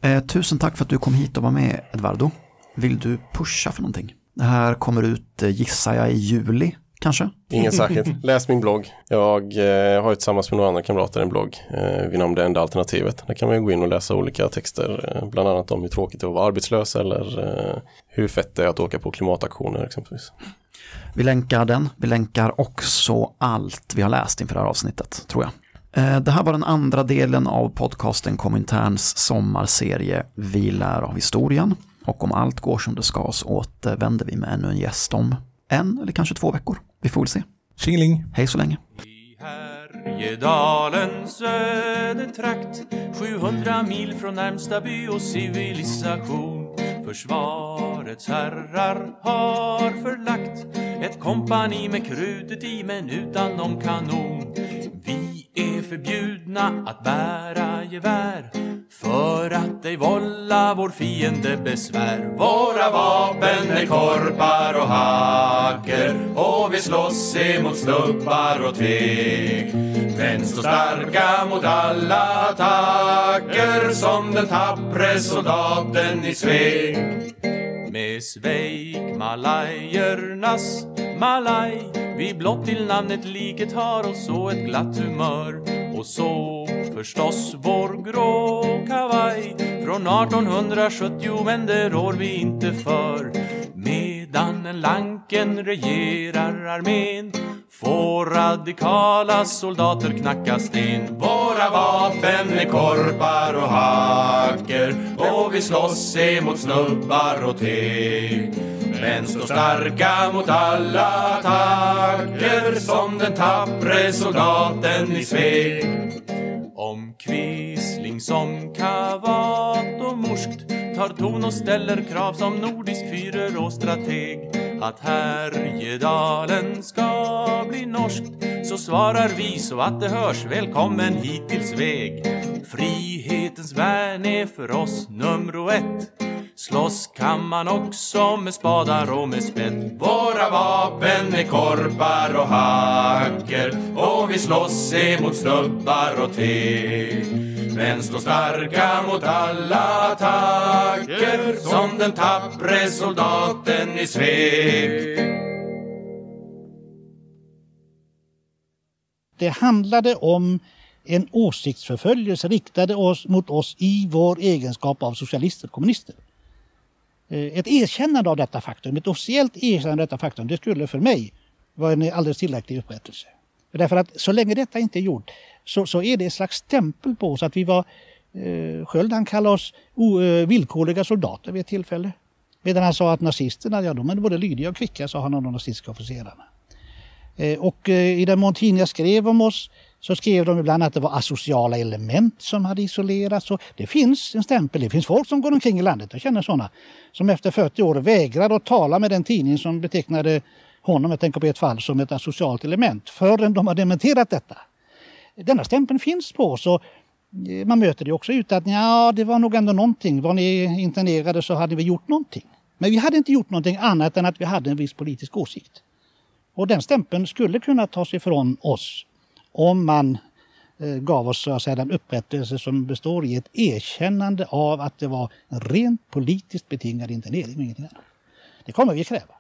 Eh, tusen tack för att du kom hit och var med Edvardo. Vill du pusha för någonting? Det här kommer ut, eh, gissar jag, i juli kanske? Ingen särskilt. Läs min blogg. Jag eh, har ju tillsammans med några andra kamrater en blogg eh, vid namn Det enda alternativet. Där kan man ju gå in och läsa olika texter, eh, bland annat om hur tråkigt det är att vara arbetslös eller eh, hur fett det är att åka på klimataktioner exempelvis. Vi länkar den. Vi länkar också allt vi har läst inför det här avsnittet, tror jag. Eh, Det här var den andra delen av podcasten Kominterns sommarserie Vi lär av historien. Och om allt går som det ska så återvänder vi med ännu en gäst om en eller kanske två veckor. Vi får väl se. Tjingeling! Hej så länge. I Härjedalens ödetrakt 700 mil från närmsta by och civilisation Försvarets herrar har förlagt ett kompani med krutet i men utan någon kanon Vi förbjudna att bära gevär för att ej vålla vår fiende besvär. Våra vapen är korpar och hacker och vi slåss emot stubbar och teg Men så starka mot alla attacker som den tappre soldaten i Sveg med Sveik malajernas malaj Vi blott till namnet liket har och så ett glatt humör. Och så förstås vår grå kavaj. Från 1870 men det rår vi inte för. Medan lanken regerar armén Får radikala soldater knacka sten. Våra vapen är korpar och hacker Och vi slåss emot snubbar och teg men stå starka mot alla attacker Som den tappre soldaten i Sveg om Quisling som kavat och morskt tar ton och ställer krav som nordisk fyrer och strateg. Att Härjedalen ska bli norskt så svarar vi så att det hörs. Välkommen hit till Sveg. Frihetens värn är för oss nummer ett. Slåss kan man också med spadar och med spett Våra vapen är korpar och hacker och vi slåss emot snubbar och te. men står starka mot alla attacker som den tappre soldaten i svek Det handlade om en åsiktsförföljelse riktade oss, mot oss i vår egenskap av socialister och kommunister. Eh, ett erkännande av detta faktum, ett officiellt erkännande av detta faktum, det skulle för mig vara en alldeles tillräcklig upprättelse. Därför att så länge detta inte är gjort så, så är det ett slags stämpel på oss att vi var, eh, Sköld han kallade oss o, eh, villkorliga soldater vid ett tillfälle. Medan han sa att nazisterna, ja de är både lydiga och kvicka, sa han om de nazistiska officerarna. Eh, Och eh, i den mån tidningar skrev om oss så skrev de ibland att det var asociala element som hade isolerats. Och det finns en stämpel, det finns folk som går omkring i landet, jag känner sådana, som efter 40 år vägrar att tala med den tidning som betecknade honom, jag tänker på ett fall, som ett asocialt element förrän de har dementerat detta. Denna stämpeln finns på oss och eh, man möter det också ut att ja, det var nog ändå någonting. Var ni internerade så hade vi gjort någonting. Men vi hade inte gjort någonting annat än att vi hade en viss politisk åsikt. Och den stämpeln skulle kunna tas ifrån oss om man eh, gav oss så att säga, den upprättelse som består i ett erkännande av att det var en rent politiskt betingad internering och ingenting annat. Det kommer vi kräva.